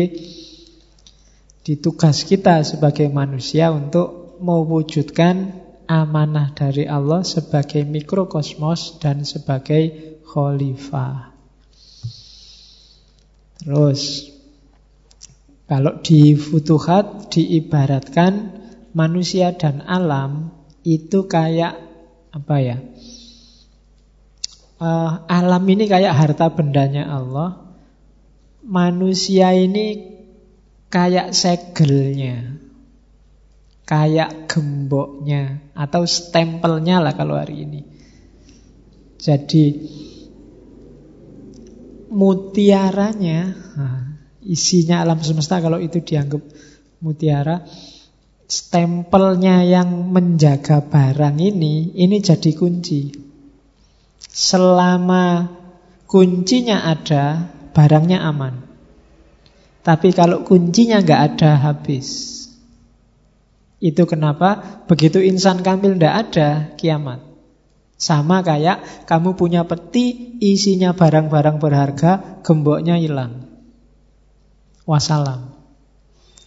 ditugas kita sebagai manusia untuk mewujudkan amanah dari Allah sebagai mikrokosmos dan sebagai khalifah. Terus kalau di Futuhat diibaratkan manusia dan alam itu kayak apa ya? Uh, alam ini kayak harta bendanya Allah. Manusia ini kayak segelnya. kayak gemboknya atau stempelnya lah kalau hari ini. Jadi mutiaranya, nah, isinya alam semesta kalau itu dianggap mutiara, stempelnya yang menjaga barang ini, ini jadi kunci. Selama kuncinya ada, barangnya aman. Tapi kalau kuncinya nggak ada, habis. Itu kenapa begitu insan kamil tidak ada kiamat. Sama kayak kamu punya peti isinya barang-barang berharga, gemboknya hilang. Wassalam.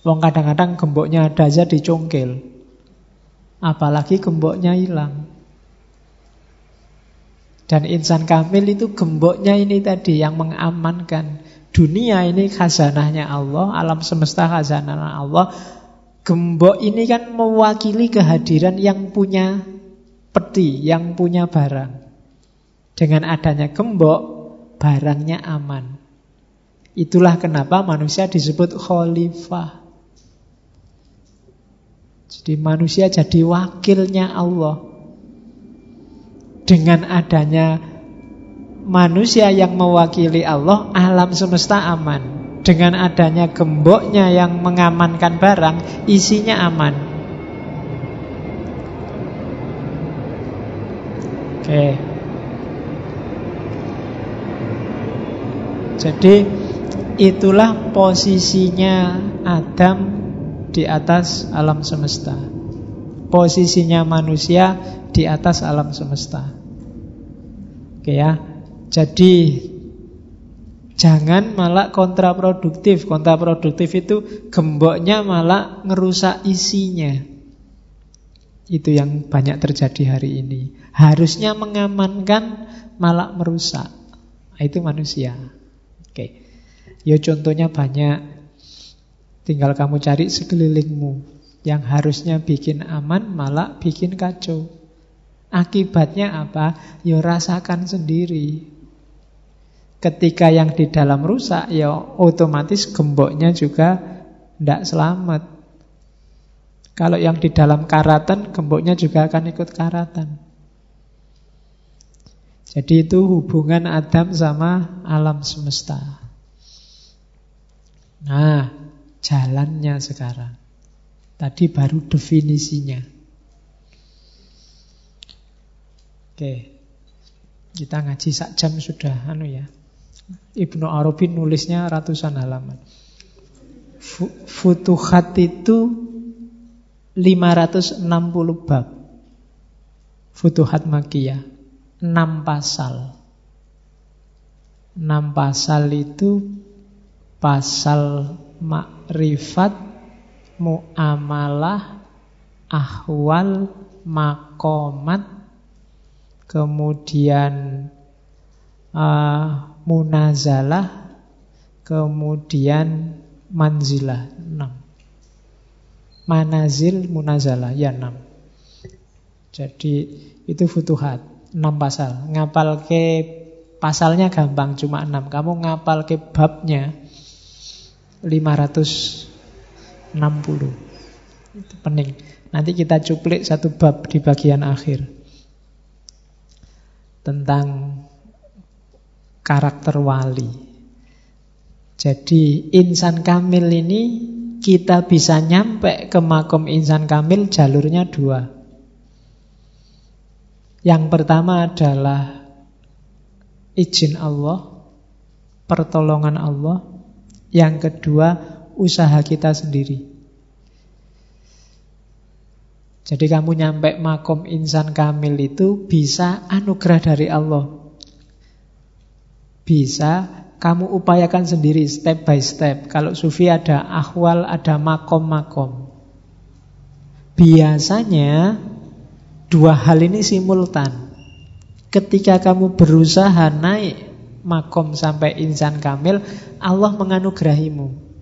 Wong kadang-kadang gemboknya ada aja dicongkel. Apalagi gemboknya hilang. Dan insan kamil itu gemboknya ini tadi yang mengamankan. Dunia ini khazanahnya Allah, alam semesta khazanah Allah. Gembok ini kan mewakili kehadiran yang punya peti, yang punya barang. Dengan adanya gembok, barangnya aman. Itulah kenapa manusia disebut khalifah. Jadi manusia jadi wakilnya Allah. Dengan adanya manusia yang mewakili Allah, alam semesta aman. Dengan adanya gemboknya yang mengamankan barang, isinya aman. Oke. Jadi itulah posisinya Adam di atas alam semesta. Posisinya manusia di atas alam semesta. Oke ya. Jadi Jangan malah kontraproduktif. Kontraproduktif itu gemboknya malah ngerusak isinya. Itu yang banyak terjadi hari ini. Harusnya mengamankan malah merusak. Nah, itu manusia. Oke. Ya contohnya banyak. Tinggal kamu cari sekelilingmu. Yang harusnya bikin aman malah bikin kacau. Akibatnya apa? Ya rasakan sendiri. Ketika yang di dalam rusak, ya otomatis gemboknya juga tidak selamat. Kalau yang di dalam karatan, gemboknya juga akan ikut karatan. Jadi itu hubungan Adam sama alam semesta. Nah, jalannya sekarang. Tadi baru definisinya. Oke. Kita ngaji sak jam sudah anu ya. Ibnu Arabi nulisnya ratusan halaman. Futuhat itu 560 bab. Futuhat Makiyah 6 pasal. 6 pasal itu pasal makrifat, muamalah, ahwal, makomat, kemudian uh, munazalah, kemudian manzilah, enam. Manazil, munazalah, ya enam. Jadi itu futuhat, enam pasal. Ngapal ke pasalnya gampang, cuma enam. Kamu ngapal ke babnya 560. Itu pening. Nanti kita cuplik satu bab di bagian akhir. Tentang karakter wali. Jadi insan kamil ini kita bisa nyampe ke makom insan kamil jalurnya dua. Yang pertama adalah izin Allah, pertolongan Allah. Yang kedua usaha kita sendiri. Jadi kamu nyampe makom insan kamil itu bisa anugerah dari Allah. Bisa kamu upayakan sendiri step by step. Kalau sufi ada ahwal, ada makom-makom. Biasanya dua hal ini simultan. Ketika kamu berusaha naik makom sampai insan kamil, Allah menganugerahimu.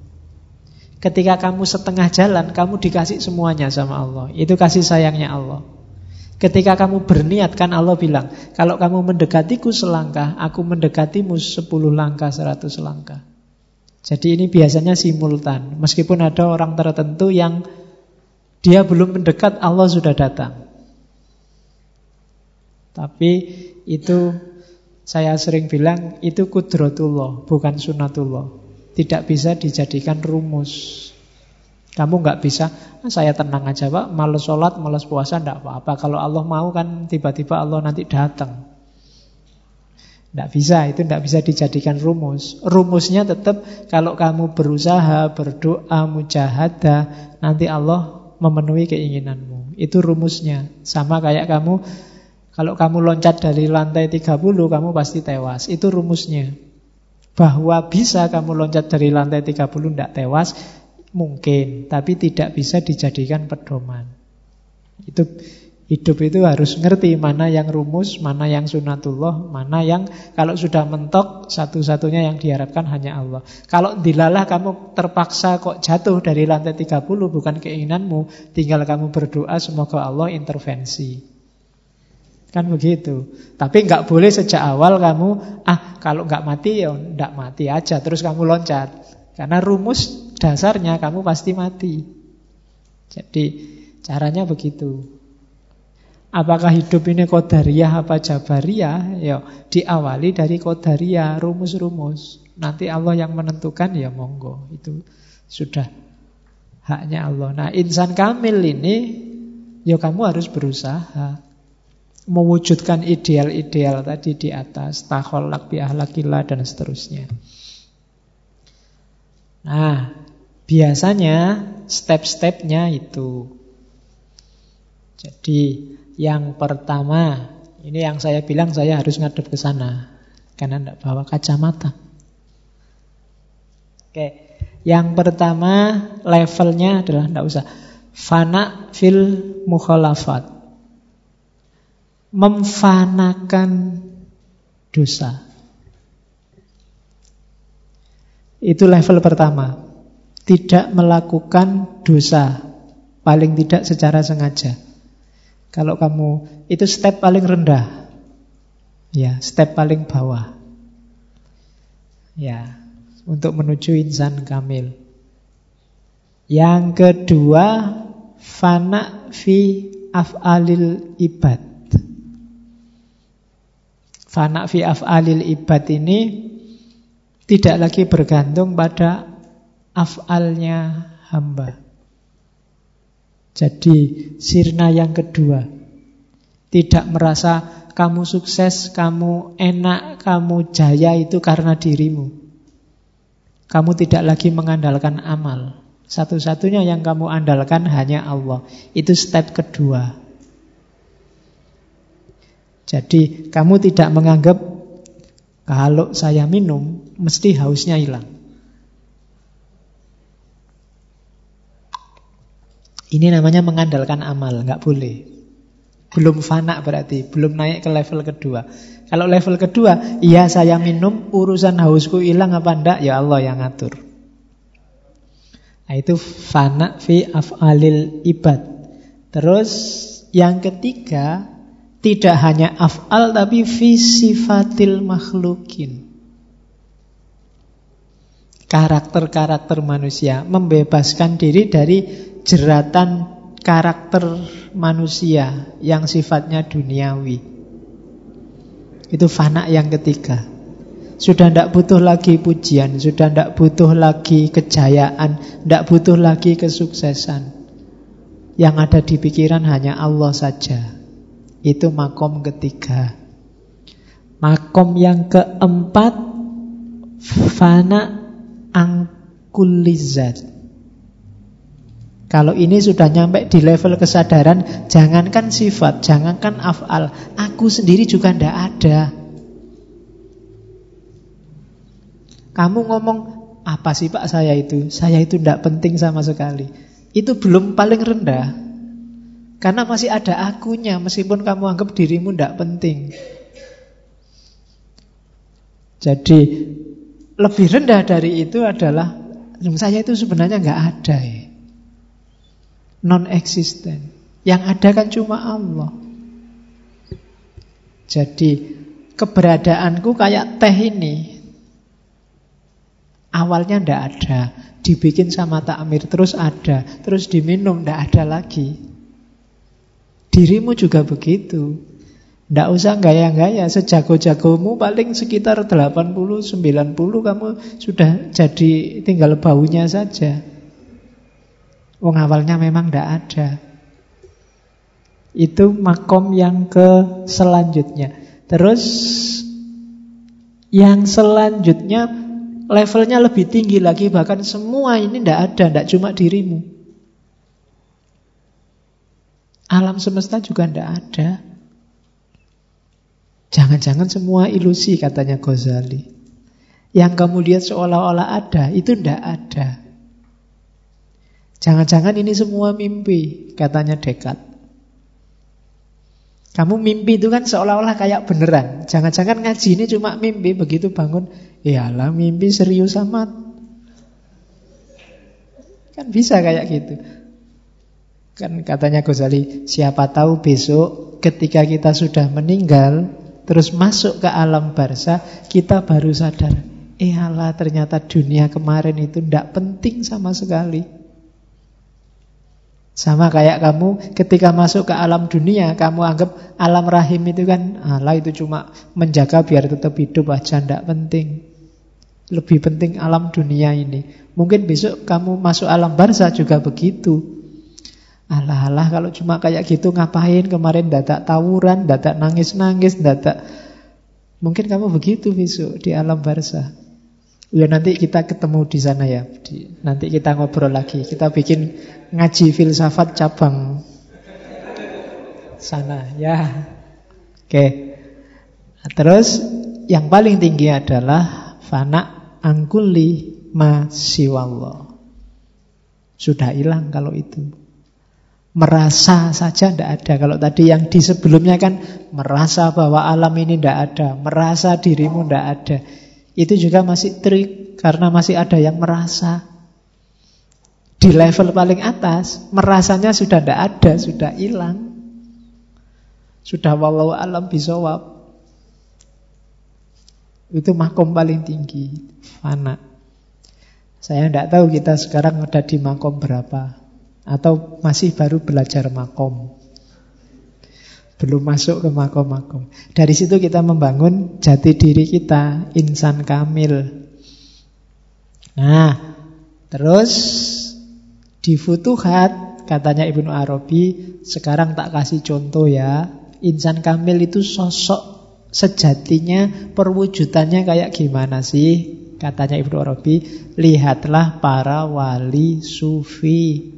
Ketika kamu setengah jalan, kamu dikasih semuanya sama Allah. Itu kasih sayangnya Allah. Ketika kamu berniat kan Allah bilang, kalau kamu mendekatiku selangkah, aku mendekatimu sepuluh langkah, seratus langkah. Jadi ini biasanya simultan. Meskipun ada orang tertentu yang Dia belum mendekat, Allah sudah datang. Tapi itu saya sering bilang itu kudrotullah, bukan sunatullah. Tidak bisa dijadikan rumus. Kamu nggak bisa, ah, saya tenang aja pak, males sholat, males puasa, enggak apa-apa. Kalau Allah mau kan tiba-tiba Allah nanti datang. Tidak bisa, itu tidak bisa dijadikan rumus. Rumusnya tetap kalau kamu berusaha, berdoa, mujahadah, nanti Allah memenuhi keinginanmu. Itu rumusnya. Sama kayak kamu, kalau kamu loncat dari lantai 30, kamu pasti tewas. Itu rumusnya. Bahwa bisa kamu loncat dari lantai 30 tidak tewas, Mungkin, tapi tidak bisa dijadikan pedoman. Itu hidup itu harus ngerti mana yang rumus, mana yang sunatullah, mana yang kalau sudah mentok satu-satunya yang diharapkan hanya Allah. Kalau dilalah kamu terpaksa kok jatuh dari lantai 30 bukan keinginanmu, tinggal kamu berdoa semoga Allah intervensi. Kan begitu. Tapi nggak boleh sejak awal kamu, ah kalau nggak mati ya nggak mati aja, terus kamu loncat. Karena rumus dasarnya kamu pasti mati. Jadi caranya begitu. Apakah hidup ini kodariah apa jabariyah? Ya, diawali dari kodariah, rumus-rumus. Nanti Allah yang menentukan ya monggo. Itu sudah haknya Allah. Nah, insan kamil ini ya kamu harus berusaha mewujudkan ideal-ideal tadi di atas, takholak bi dan seterusnya. Nah, biasanya step-stepnya itu. Jadi yang pertama, ini yang saya bilang saya harus ngadep ke sana. Karena tidak bawa kacamata. Oke, yang pertama levelnya adalah tidak usah. Fana fil mukhalafat. Memfanakan dosa. Itu level pertama. Tidak melakukan dosa. Paling tidak secara sengaja. Kalau kamu, itu step paling rendah. Ya, step paling bawah. Ya, untuk menuju insan kamil. Yang kedua, fana fi af'alil ibad. Fana fi af'alil ibad ini tidak lagi bergantung pada afalnya hamba. Jadi sirna yang kedua. Tidak merasa kamu sukses, kamu enak, kamu jaya itu karena dirimu. Kamu tidak lagi mengandalkan amal. Satu-satunya yang kamu andalkan hanya Allah. Itu step kedua. Jadi kamu tidak menganggap kalau saya minum, mesti hausnya hilang. Ini namanya mengandalkan amal, nggak boleh. Belum fana berarti, belum naik ke level kedua. Kalau level kedua, iya saya minum, urusan hausku hilang apa enggak, ya Allah yang ngatur. Nah, itu fana fi af'alil ibad. Terus yang ketiga, tidak hanya af'al tapi sifatil makhlukin. Karakter-karakter manusia membebaskan diri dari jeratan karakter manusia yang sifatnya duniawi. Itu fana yang ketiga. Sudah tidak butuh lagi pujian, sudah tidak butuh lagi kejayaan, tidak butuh lagi kesuksesan. Yang ada di pikiran hanya Allah saja. Itu makom ketiga. Makom yang keempat fana angkulizat. Kalau ini sudah nyampe di level kesadaran, jangankan sifat, jangankan afal, aku sendiri juga ndak ada. Kamu ngomong apa sih Pak saya itu? Saya itu ndak penting sama sekali. Itu belum paling rendah. Karena masih ada akunya meskipun kamu anggap dirimu tidak penting. Jadi lebih rendah dari itu adalah saya itu sebenarnya nggak ada ya. Non existent. Yang ada kan cuma Allah. Jadi keberadaanku kayak teh ini. Awalnya ndak ada, dibikin sama takmir terus ada, terus diminum ndak ada lagi. Dirimu juga begitu. Ndak usah gaya-gaya, sejago-jagomu paling sekitar 80-90 kamu sudah jadi tinggal baunya saja. Wong awalnya memang ndak ada. Itu makom yang ke selanjutnya. Terus yang selanjutnya levelnya lebih tinggi lagi bahkan semua ini ndak ada, ndak cuma dirimu. Alam semesta juga ndak ada. Jangan-jangan semua ilusi katanya Ghazali. Yang kamu lihat seolah-olah ada, itu tidak ada. Jangan-jangan ini semua mimpi, katanya Dekat. Kamu mimpi itu kan seolah-olah kayak beneran. Jangan-jangan ngaji ini cuma mimpi, begitu bangun, iyalah mimpi serius amat. Kan bisa kayak gitu. Kan katanya Ghazali, siapa tahu besok ketika kita sudah meninggal, Terus masuk ke alam barza, kita baru sadar, Allah ternyata dunia kemarin itu tidak penting sama sekali. Sama kayak kamu ketika masuk ke alam dunia, kamu anggap alam rahim itu kan Allah itu cuma menjaga biar tetap hidup aja, tidak penting. Lebih penting alam dunia ini. Mungkin besok kamu masuk alam barza juga begitu. Alah-alah kalau cuma kayak gitu ngapain kemarin dadak tawuran, dadak nangis-nangis, dadak Mungkin kamu begitu besok di alam barza. Ya nanti kita ketemu di sana ya. Nanti kita ngobrol lagi. Kita bikin ngaji filsafat cabang sana ya. Oke. Nah, terus yang paling tinggi adalah fana angkuli masiwallah. Sudah hilang kalau itu. Merasa saja tidak ada. Kalau tadi yang di sebelumnya kan merasa bahwa alam ini tidak ada. Merasa dirimu tidak ada. Itu juga masih trik karena masih ada yang merasa. Di level paling atas, merasanya sudah tidak ada, sudah hilang. Sudah walau alam bisawab. Itu makom paling tinggi, fana. Saya tidak tahu kita sekarang ada di makom berapa. Atau masih baru belajar makom Belum masuk ke makom-makom. Dari situ kita membangun jati diri kita Insan kamil. Nah Terus Di Futuhat Katanya Ibnu Arabi Sekarang tak kasih contoh ya. Insan kamil itu sosok Sejatinya perwujudannya kayak gimana sih? Katanya Ibnu Arabi Lihatlah para wali sufi.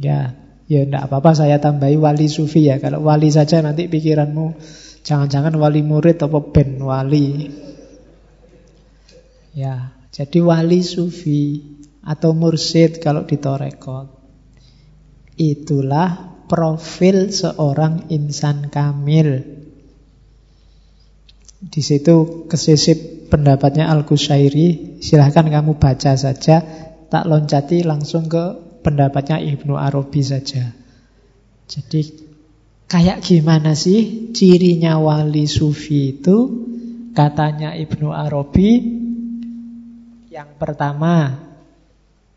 Ya, ya enggak apa-apa saya tambahi wali sufi ya. Kalau wali saja nanti pikiranmu jangan-jangan wali murid atau ben wali. Ya, jadi wali sufi atau mursid kalau di torekot. Itulah profil seorang insan kamil. Di situ kesisip pendapatnya Al-Qushairi. Silahkan kamu baca saja. Tak loncati langsung ke pendapatnya Ibnu Arabi saja. Jadi kayak gimana sih cirinya wali sufi itu? Katanya Ibnu Arabi yang pertama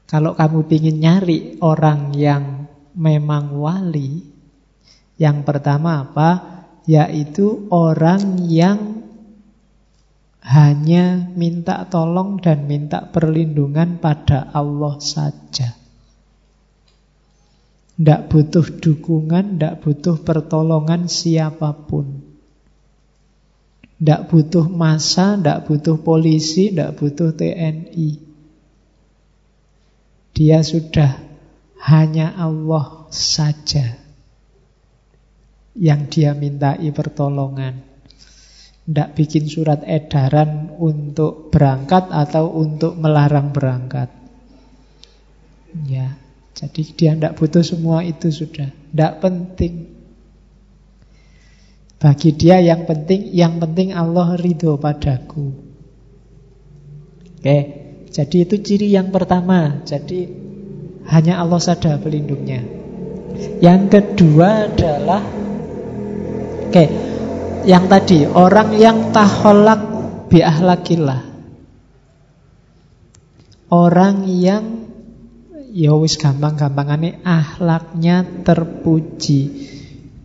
kalau kamu ingin nyari orang yang memang wali, yang pertama apa? Yaitu orang yang hanya minta tolong dan minta perlindungan pada Allah saja. Tidak butuh dukungan, tidak butuh pertolongan siapa pun. Tidak butuh masa, tidak butuh polisi, tidak butuh TNI. Dia sudah hanya Allah saja yang dia mintai pertolongan. Tidak bikin surat edaran untuk berangkat atau untuk melarang berangkat. Ya, jadi dia tidak butuh semua itu sudah. Tidak penting. Bagi dia yang penting, yang penting Allah ridho padaku. Oke, jadi itu ciri yang pertama. Jadi hanya Allah saja pelindungnya. Yang kedua adalah, oke, yang tadi orang yang taholak biahlakillah. orang yang ya wis gampang-gampangane ahlaknya terpuji.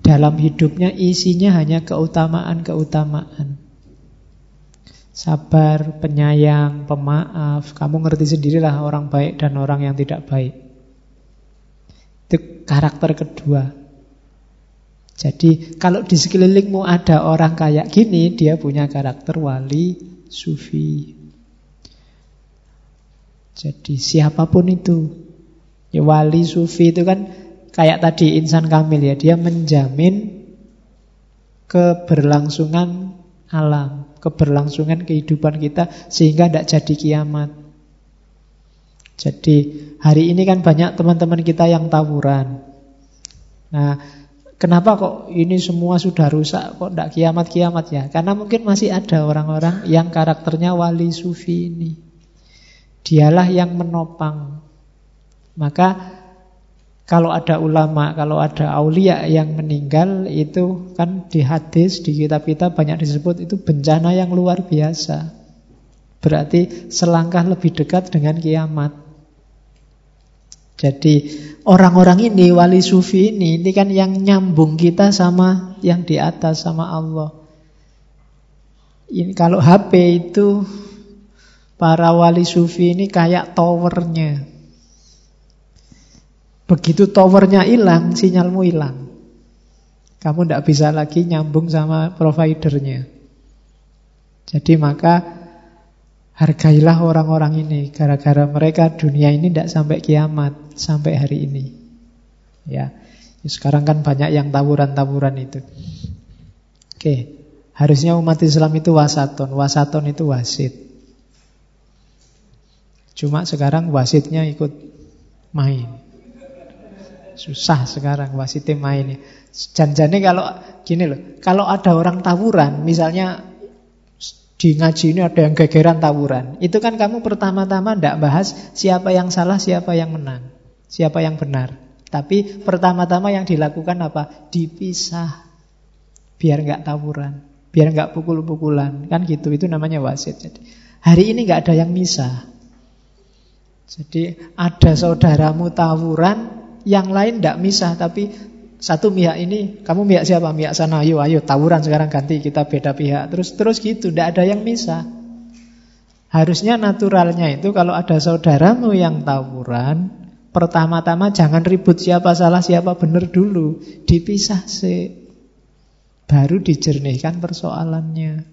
Dalam hidupnya isinya hanya keutamaan-keutamaan. Sabar, penyayang, pemaaf. Kamu ngerti sendirilah orang baik dan orang yang tidak baik. Itu karakter kedua. Jadi kalau di sekelilingmu ada orang kayak gini, dia punya karakter wali sufi. Jadi siapa pun itu, ya wali sufi itu kan kayak tadi insan kamil ya, dia menjamin keberlangsungan alam, keberlangsungan kehidupan kita sehingga tidak jadi kiamat. Jadi hari ini kan banyak teman-teman kita yang tawuran. Nah, Kenapa kok ini semua sudah rusak kok tidak kiamat-kiamat ya? Karena mungkin masih ada orang-orang yang karakternya wali sufi ini. Dialah yang menopang. Maka kalau ada ulama, kalau ada aulia yang meninggal itu kan di hadis, di kitab-kitab banyak disebut itu bencana yang luar biasa. Berarti selangkah lebih dekat dengan kiamat. Jadi orang-orang ini, wali sufi ini, ini kan yang nyambung kita sama yang di atas, sama Allah. Ini kalau HP itu para wali sufi ini kayak towernya. Begitu towernya hilang, sinyalmu hilang. Kamu tidak bisa lagi nyambung sama providernya. Jadi maka Hargailah orang-orang ini. Gara-gara mereka dunia ini tidak sampai kiamat Sampai hari ini. Ya Sekarang kan banyak yang tawuran-tawuran itu. Oke Harusnya umat Islam itu wasaton. Wasaton itu wasit. Cuma sekarang wasitnya ikut main Susah sekarang wasitnya main Janjane kalau gini loh Kalau ada orang tawuran Misalnya di ngaji ini ada yang gegeran tawuran. Itu kan kamu pertama-tama tidak bahas siapa yang salah, siapa yang menang, siapa yang benar. Tapi pertama-tama yang dilakukan apa? Dipisah. Biar nggak tawuran, biar nggak pukul-pukulan. Kan gitu, itu namanya wasit. Jadi hari ini nggak ada yang misah. Jadi ada saudaramu tawuran, yang lain tidak misah, tapi satu pihak ini, kamu pihak siapa? Pihak sana, ayo, ayo, tawuran sekarang ganti, kita beda pihak. Terus terus gitu, tidak ada yang bisa. Harusnya naturalnya itu kalau ada saudaramu yang tawuran, pertama-tama jangan ribut siapa salah, siapa benar dulu. Dipisah sih. Baru dijernihkan persoalannya.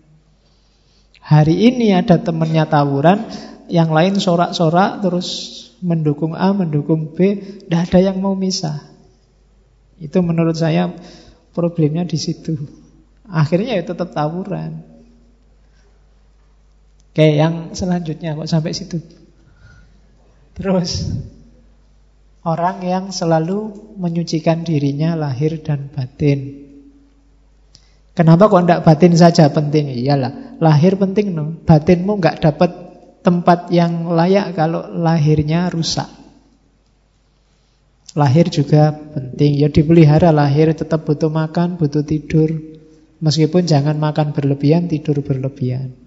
Hari ini ada temennya tawuran, yang lain sorak-sorak terus mendukung A, mendukung B, tidak ada yang mau misah. Itu menurut saya problemnya di situ. Akhirnya ya tetap tawuran. Oke, yang selanjutnya kok sampai situ. Terus orang yang selalu menyucikan dirinya lahir dan batin. Kenapa kok tidak batin saja penting? Iyalah, lahir penting no. Batinmu nggak dapat tempat yang layak kalau lahirnya rusak. Lahir juga penting. Ya dipelihara lahir tetap butuh makan, butuh tidur. Meskipun jangan makan berlebihan, tidur berlebihan.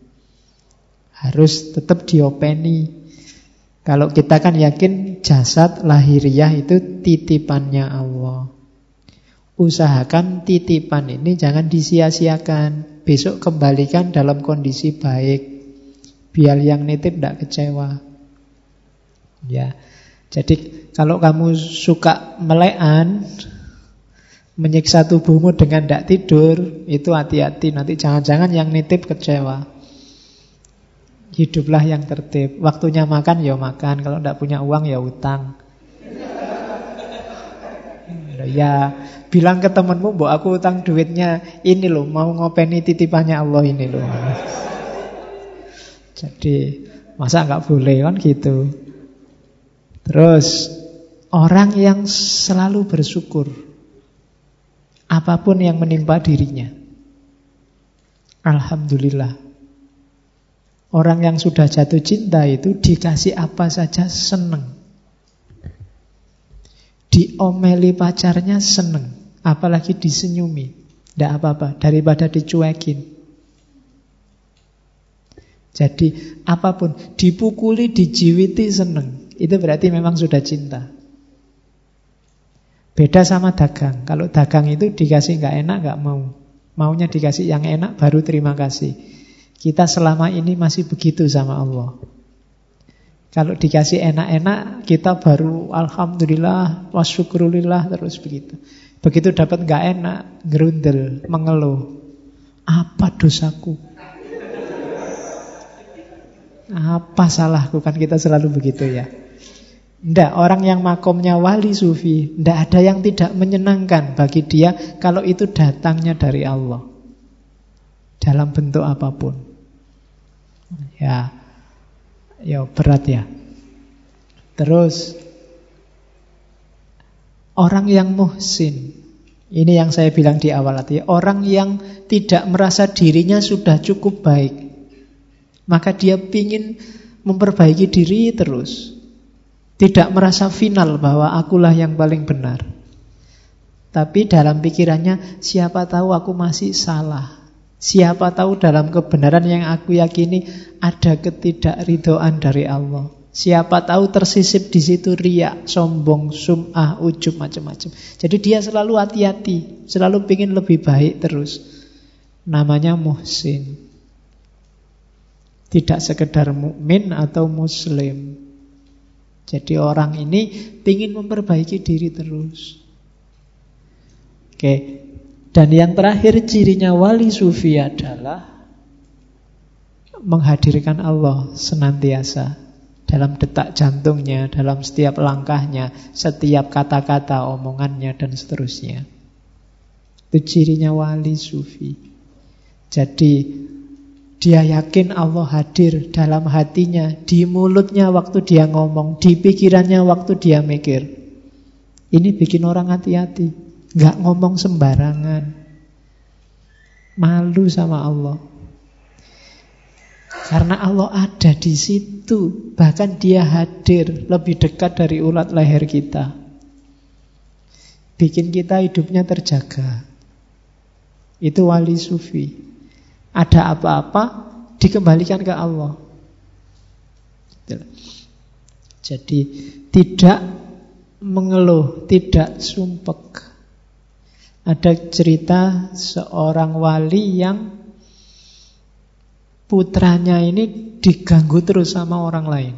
Harus tetap diopeni. Kalau kita kan yakin jasad lahiriah itu titipannya Allah. Usahakan titipan ini jangan disia-siakan. Besok kembalikan dalam kondisi baik. Biar yang nitip tidak kecewa. Ya. Jadi kalau kamu suka melean, menyiksa tubuhmu dengan tidak tidur, itu hati-hati. Nanti jangan-jangan yang nitip kecewa. Hiduplah yang tertib. Waktunya makan ya makan. Kalau tidak punya uang ya utang. Ya, bilang ke temenmu, "Mbok aku utang duitnya ini loh, mau ngopeni titipannya Allah ini loh." Jadi, masa nggak boleh kan gitu? Terus orang yang selalu bersyukur apa pun yang menimpa dirinya. Alhamdulillah. Orang yang sudah jatuh cinta itu dikasih apa saja seneng. Diomeli pacarnya seneng. Apalagi disenyumi. Tidak apa-apa. Daripada dicuekin. Jadi apa pun, dipukuli, dijiwiti, seneng. Itu berarti memang sudah cinta. Beda sama dagang. Kalau dagang itu dikasih nggak enak nggak mau. Maunya dikasih yang enak baru terima kasih. Kita selama ini masih begitu sama Allah. Kalau dikasih enak-enak, kita baru alhamdulillah, wasyukurulillah terus begitu. Begitu dapat nggak enak, gerundel, mengeluh. Apa dosaku? Apa salahku? Kan kita selalu begitu ya. Tidak, orang yang makomnya wali sufi Tidak ada yang tidak menyenangkan bagi dia Kalau itu datangnya dari Allah Dalam bentuk apa pun Ya Ya berat ya Terus Orang yang muhsin Ini yang saya bilang di awal tadi Orang yang tidak merasa dirinya sudah cukup baik Maka dia ingin memperbaiki diri terus tidak merasa final bahwa akulah yang paling benar. Tapi dalam pikirannya, siapa tahu aku masih salah. Siapa tahu dalam kebenaran yang aku yakini ada ketidakridoan dari Allah. Siapa tahu tersisip di situ riak, sombong, sum'ah, ujub, macam-macam. Jadi dia selalu hati-hati, selalu ingin lebih baik terus. Namanya muhsin. Tidak sekedar mukmin atau muslim. Jadi orang ini ingin memperbaiki diri terus. Oke. Dan yang terakhir cirinya wali sufi adalah menghadirkan Allah senantiasa dalam detak jantungnya, dalam setiap langkahnya, setiap kata-kata omongannya dan seterusnya. Itu cirinya wali sufi. Jadi dia yakin Allah hadir dalam hatinya, di mulutnya waktu dia ngomong, di pikirannya waktu dia mikir. Ini bikin orang hati-hati, nggak ngomong sembarangan. Malu sama Allah. Karena Allah ada di situ, bahkan dia hadir lebih dekat dari ulat leher kita. Bikin kita hidupnya terjaga. Itu wali sufi ada apa-apa dikembalikan ke Allah. Jadi tidak mengeluh, tidak sumpek. Ada cerita seorang wali yang putranya ini diganggu terus sama orang lain.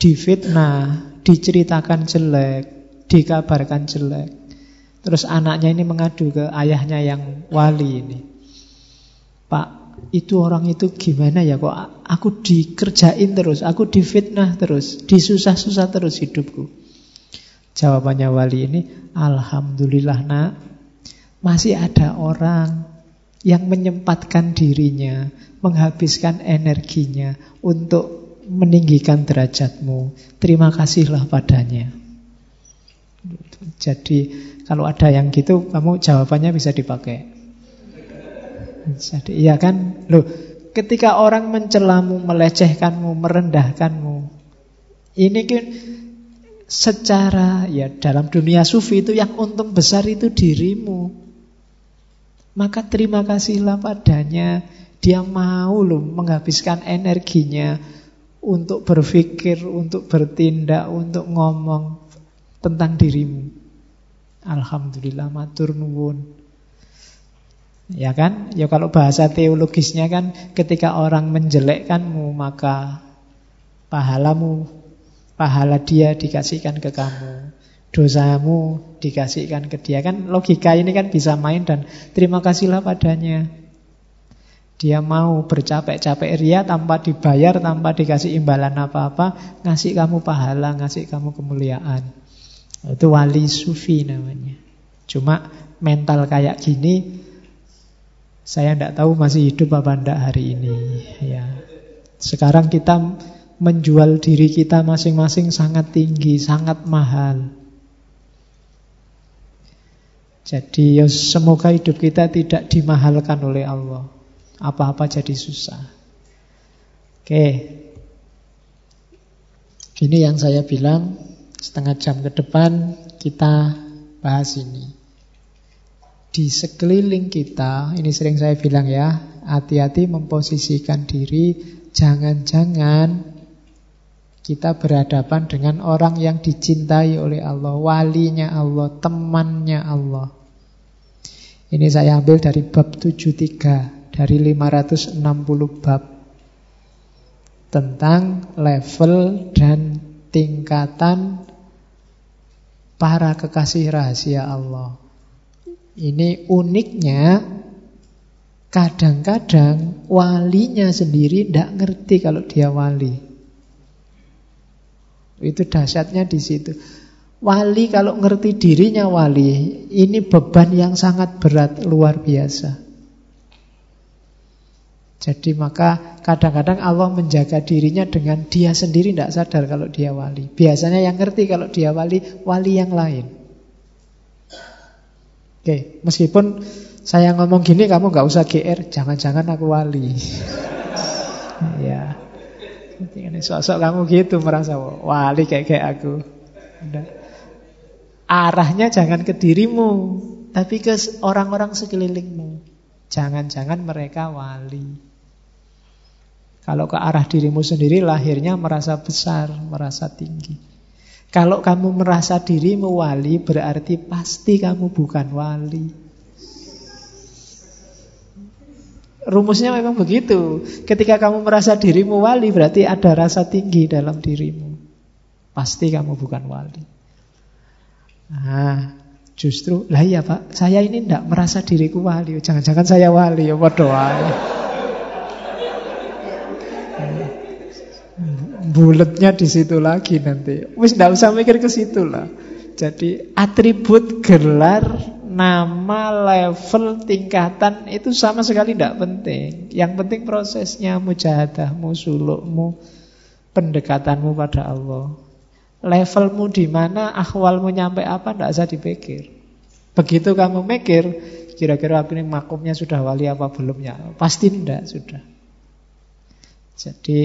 Difitnah, diceritakan jelek, dikabarkan jelek. Terus anaknya ini mengadu ke ayahnya yang wali ini. Pak, itu orang itu gimana ya kok aku dikerjain terus, aku difitnah terus, disusah-susah terus hidupku. Jawabannya wali ini, Alhamdulillah nak, masih ada orang yang menyempatkan dirinya, menghabiskan energinya untuk meninggikan derajatmu. Terima kasihlah padanya. Jadi kalau ada yang gitu, kamu jawabannya bisa dipakai. Jadi iya kan? Loh, ketika orang mencelamu, melecehkanmu, merendahkanmu, ini kan secara ya dalam dunia sufi itu yang untung besar itu dirimu. Maka terima kasihlah padanya. Dia mau loh menghabiskan energinya untuk berpikir, untuk bertindak, untuk ngomong tentang dirimu. Alhamdulillah matur nuwun. Ya kan? Ya kalau bahasa teologisnya kan ketika orang menjelekkanmu maka pahalamu pahala dia dikasihkan ke kamu. Dosamu dikasihkan ke dia kan logika ini kan bisa main dan terima kasihlah padanya. Dia mau bercapek-capek ria tanpa dibayar, tanpa dikasih imbalan apa-apa, ngasih kamu pahala, ngasih kamu kemuliaan. Itu wali sufi namanya. Cuma mental kayak gini saya tidak tahu masih hidup apa tidak hari ini. Ya. Sekarang kita menjual diri kita masing-masing sangat tinggi, sangat mahal. Jadi ya semoga hidup kita tidak dimahalkan oleh Allah. Apa-apa jadi susah. Oke. Ini yang saya bilang Setengah jam ke depan kita bahas ini. Di sekeliling kita, ini sering saya bilang ya, hati-hati memposisikan diri, jangan-jangan kita berhadapan dengan orang yang dicintai oleh Allah, walinya Allah, temannya Allah. Ini saya ambil dari bab 73 dari 560 bab tentang level dan tingkatan para kekasih rahasia Allah. Ini uniknya kadang-kadang walinya sendiri tidak ngerti kalau dia wali. Itu dahsyatnya di situ. Wali kalau ngerti dirinya wali, ini beban yang sangat berat, luar biasa. Jadi maka kadang-kadang Allah menjaga dirinya dengan dia sendiri tidak sadar kalau dia wali. Biasanya yang ngerti kalau dia wali, wali yang lain. Oke, meskipun saya ngomong gini kamu nggak usah GR, jangan-jangan aku wali. ya. Ini sosok kamu gitu merasa wali kayak kayak aku. Udah. Arahnya jangan ke dirimu, tapi ke orang-orang sekelilingmu. Jangan-jangan mereka wali. Kalau ke arah dirimu sendiri lahirnya merasa besar, merasa tinggi. Kalau kamu merasa dirimu wali berarti pasti kamu bukan wali. Rumusnya memang begitu. Ketika kamu merasa dirimu wali, berarti ada rasa tinggi dalam dirimu. Pasti kamu bukan wali. Nah, justru, lah iya Pak, saya ini tidak merasa diriku wali. Jangan-jangan saya wali, ya doa. Buletnya di situ lagi nanti. Wis tidak usah mikir ke situ lah. Jadi atribut gelar nama, level, tingkatan itu sama sekali tidak penting. Yang penting prosesnya, mujahadahmu, sulukmu, pendekatanmu pada Allah. Levelmu di mana, akhwalmu nyampe apa, tidak usah dipikir. Begitu kamu mikir, kira-kira aku ini makumnya sudah wali apa belum ya? Pasti tidak, sudah. Jadi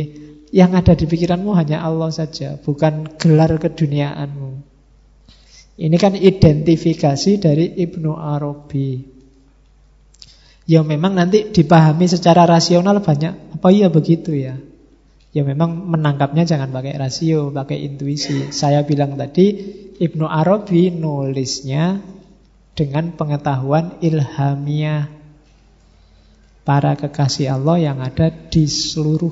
yang ada di pikiranmu hanya Allah saja, bukan gelar keduniaanmu. Ini kan identifikasi dari Ibnu Arabi. Ya memang nanti dipahami secara rasional banyak. Apa iya begitu ya? Ya memang menangkapnya jangan pakai rasio, pakai intuisi. Saya bilang tadi Ibnu Arabi nulisnya dengan pengetahuan ilhamiah para kekasih Allah yang ada di seluruh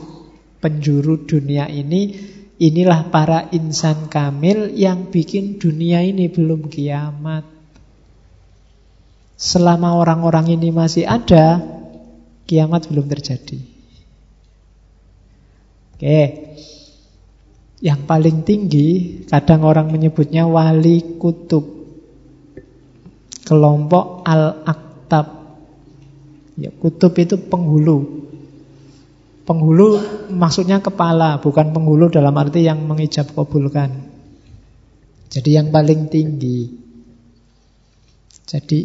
penjuru dunia ini Inilah para insan kamil yang bikin dunia ini belum kiamat. Selama orang-orang ini masih ada, kiamat belum terjadi. Oke. Yang paling tinggi, kadang orang menyebutnya wali kutub. Kelompok al-aktab. Ya, kutub itu penghulu. Penghulu maksudnya kepala, bukan penghulu dalam arti yang mengijab kabulkan. Jadi yang paling tinggi. Jadi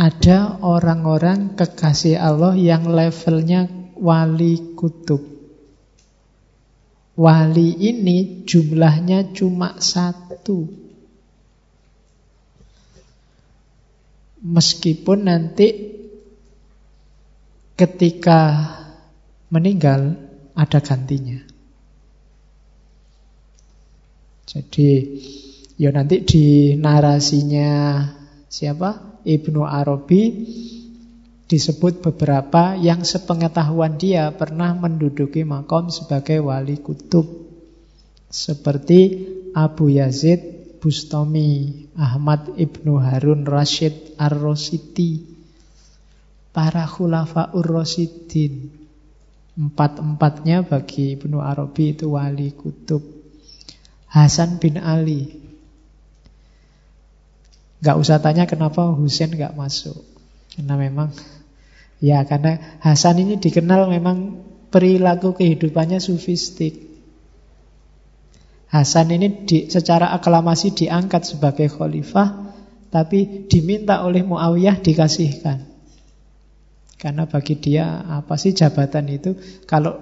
ada orang-orang kekasih Allah yang levelnya wali kutub. Wali ini jumlahnya cuma satu. Meskipun nanti ketika meninggal ada gantinya. Jadi ya nanti di narasinya siapa? Ibnu Arabi disebut beberapa yang sepengetahuan dia pernah menduduki makom sebagai wali kutub. Seperti Abu Yazid Bustami, Ahmad Ibnu Harun Rashid Ar-Rosidi, para khulafa ur-Rasidin, Empat-empatnya bagi Ibnu Arabi itu wali kutub. Hasan bin Ali. Gak usah tanya kenapa Husain gak masuk. Karena memang, ya karena Hasan ini dikenal memang perilaku kehidupannya sufistik. Hasan ini di, secara aklamasi diangkat sebagai khalifah, tapi diminta oleh Muawiyah dikasihkan. Karena bagi dia apa sih jabatan itu? Kalau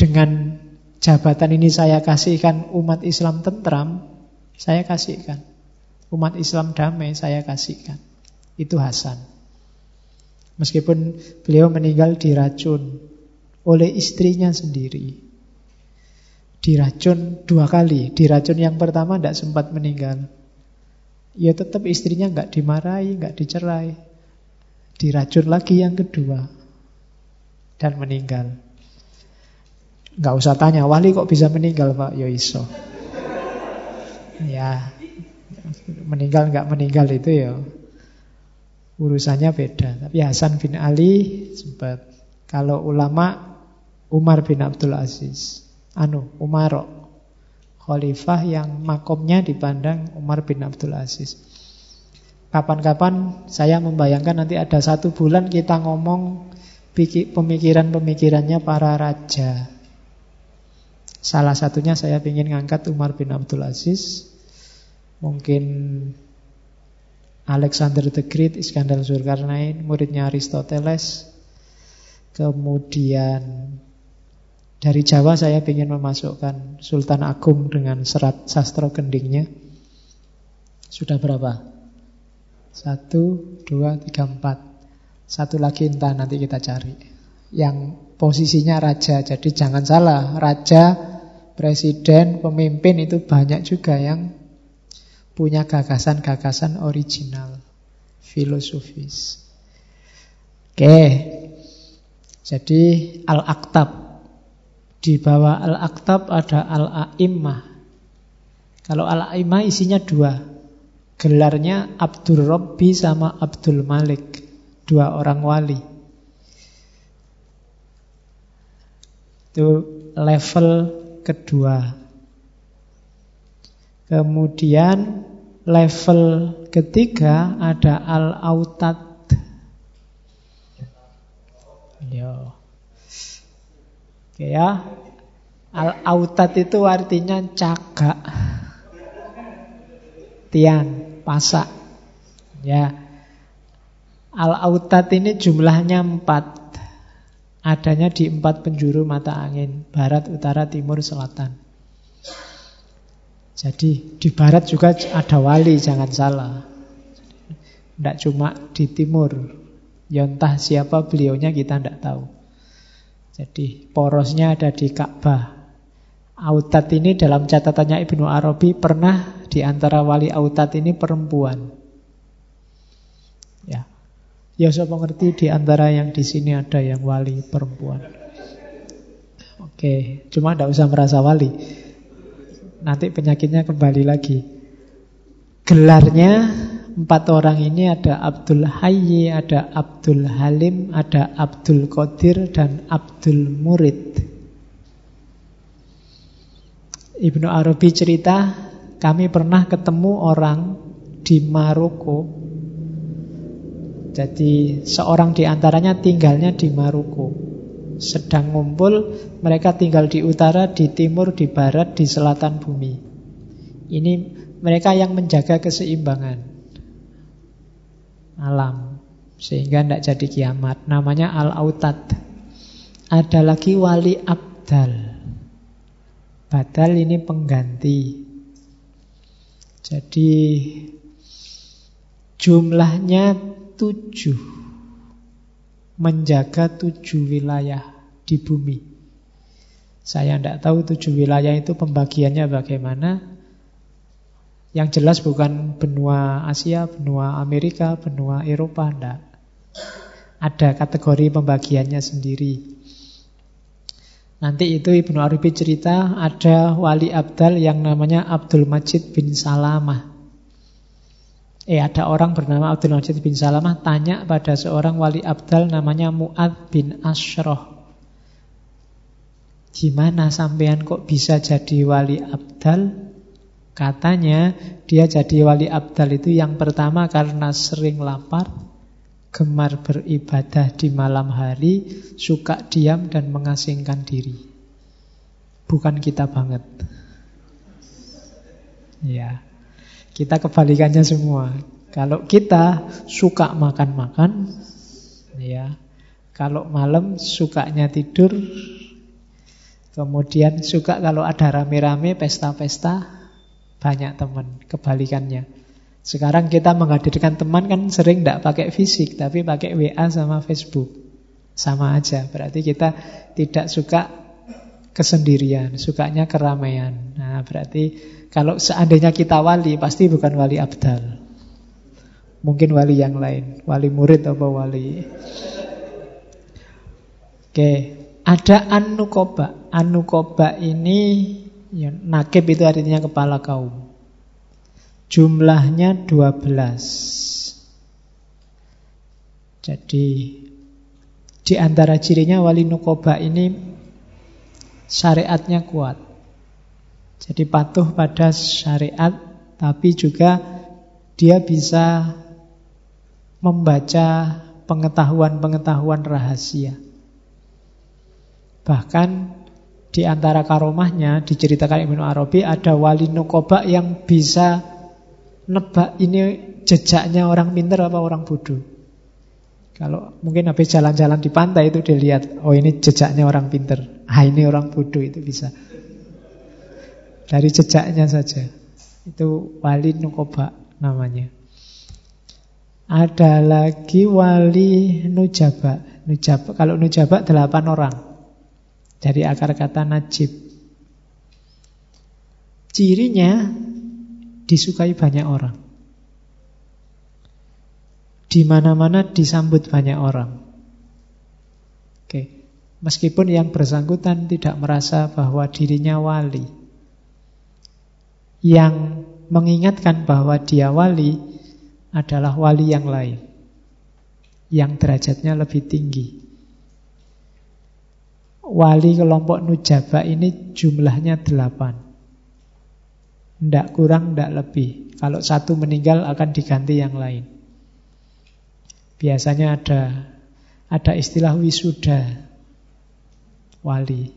dengan jabatan ini saya kasihkan umat Islam tentram, saya kasihkan. Umat Islam damai, saya kasihkan. Itu Hasan. Meskipun beliau meninggal diracun oleh istrinya sendiri. Diracun dua kali. Diracun yang pertama tidak sempat meninggal. Ya tetap istrinya nggak dimarahi, nggak dicerai. Diracun lagi yang kedua. Dan meninggal. Nggak usah tanya, wali kok bisa meninggal Pak? Ya iso. Ya, meninggal nggak meninggal itu ya urusannya beda. Tapi Hasan bin Ali sempat. Kalau ulama Umar bin Abdul Aziz, anu Umarok, khalifah yang makomnya dipandang Umar bin Abdul Aziz. Kapan-kapan saya membayangkan nanti ada satu bulan kita ngomong pemikiran-pemikirannya para raja. Salah satunya saya ingin ngangkat Umar bin Abdul Aziz. Mungkin Alexander the Great, Iskandar Zulkarnain, muridnya Aristoteles. Kemudian dari Jawa saya ingin memasukkan Sultan Agung dengan serat sastra kendingnya. Sudah berapa? Satu, dua, tiga, empat. Satu lagi entah nanti kita cari. Yang posisinya raja. Jadi jangan salah, raja, presiden, pemimpin itu banyak juga yang punya gagasan-gagasan original, filosofis. Oke, jadi Al-Aktab. Di bawah Al-Aktab ada Al-A'immah. Kalau Al-A'immah isinya dua. Gelarnya Abdul Robbi sama Abdul Malik. Dua orang wali. Itu level kedua. Kemudian level ketiga ada al-autat. Yo. Oke ya. Al-autat itu artinya cagak. Tian, pasak. Ya. Al-autat ini jumlahnya empat. Adanya di empat penjuru mata angin. Barat, utara, timur, selatan. Jadi di barat juga ada wali, jangan salah. Tidak cuma di timur. Ya entah siapa beliaunya kita tidak tahu. Jadi porosnya ada di Ka'bah. Autat ini dalam catatannya Ibnu Arabi pernah di antara wali autat ini perempuan. Ya. Ya saya mengerti di antara yang di sini ada yang wali perempuan. Oke, cuma tidak usah merasa wali. Nanti penyakitnya kembali lagi. Gelarnya empat orang ini ada Abdul Hayy, ada Abdul Halim, ada Abdul Qadir, dan Abdul Murid. Ibnu Arabi cerita, kami pernah ketemu orang di Maroko. Jadi seorang di antaranya tinggalnya di Maroko sedang ngumpul, mereka tinggal di utara, di timur, di barat, di selatan bumi. Ini mereka yang menjaga keseimbangan alam sehingga tidak jadi kiamat. Namanya Al-Autad. Ada lagi wali abdal. Badal ini pengganti. Jadi jumlahnya tujuh menjaga tujuh wilayah di bumi. Saya tidak tahu tujuh wilayah itu pembagiannya bagaimana. Yang jelas bukan benua Asia, benua Amerika, benua Eropa, tidak. Ada kategori pembagiannya sendiri. Nanti itu Ibnu Arabi cerita ada wali abdal yang namanya Abdul Majid bin Salamah. Eh ada orang bernama Abdul Majid bin Salamah tanya pada seorang wali abdal namanya Mu'ad bin Ashroh. Gimana sampean kok bisa jadi wali abdal? Katanya dia jadi wali abdal itu yang pertama karena sering lapar, gemar beribadah di malam hari, suka diam dan mengasingkan diri. Bukan kita banget. Ya. Kita kebalikannya semua. Kalau kita suka makan-makan, ya. Kalau malam sukanya tidur, kemudian suka kalau ada rame-rame pesta-pesta, banyak teman. Kebalikannya. Sekarang kita menghadirkan teman kan sering tidak pakai fisik, tapi pakai WA sama Facebook. Sama aja, berarti kita tidak suka kesendirian, sukanya keramaian. Nah, berarti kalau seandainya kita wali, pasti bukan wali abdal. Mungkin wali yang lain, wali murid atau wali. Oke, ada anukoba. Anukoba ini ya, nakib itu artinya kepala kaum. Jumlahnya 12. Jadi di antara cirinya wali nukoba ini syariatnya kuat. Jadi patuh pada syariat tapi juga dia bisa membaca pengetahuan-pengetahuan rahasia. Bahkan di antara karomahnya diceritakan Ibnu Arabi ada wali nukoba yang bisa nebak ini jejaknya orang pinter apa orang bodoh. Kalau mungkin habis jalan-jalan di pantai itu dilihat, oh ini jejaknya orang pinter, ah ini orang bodoh itu bisa. Dari jejaknya saja. Itu wali nukoba namanya. Ada lagi wali nujaba. Nujaba kalau nujaba delapan orang. Dari akar kata najib. Cirinya disukai banyak orang. Di mana-mana disambut banyak orang. Oke. Meskipun yang bersangkutan tidak merasa bahwa dirinya wali. Yang mengingatkan bahwa dia wali adalah wali yang lain. Yang derajatnya lebih tinggi. Wali kelompok Nujaba ini jumlahnya delapan. Tidak kurang, tidak lebih. Kalau satu meninggal akan diganti yang lain. Biasanya ada ada istilah wisuda wali.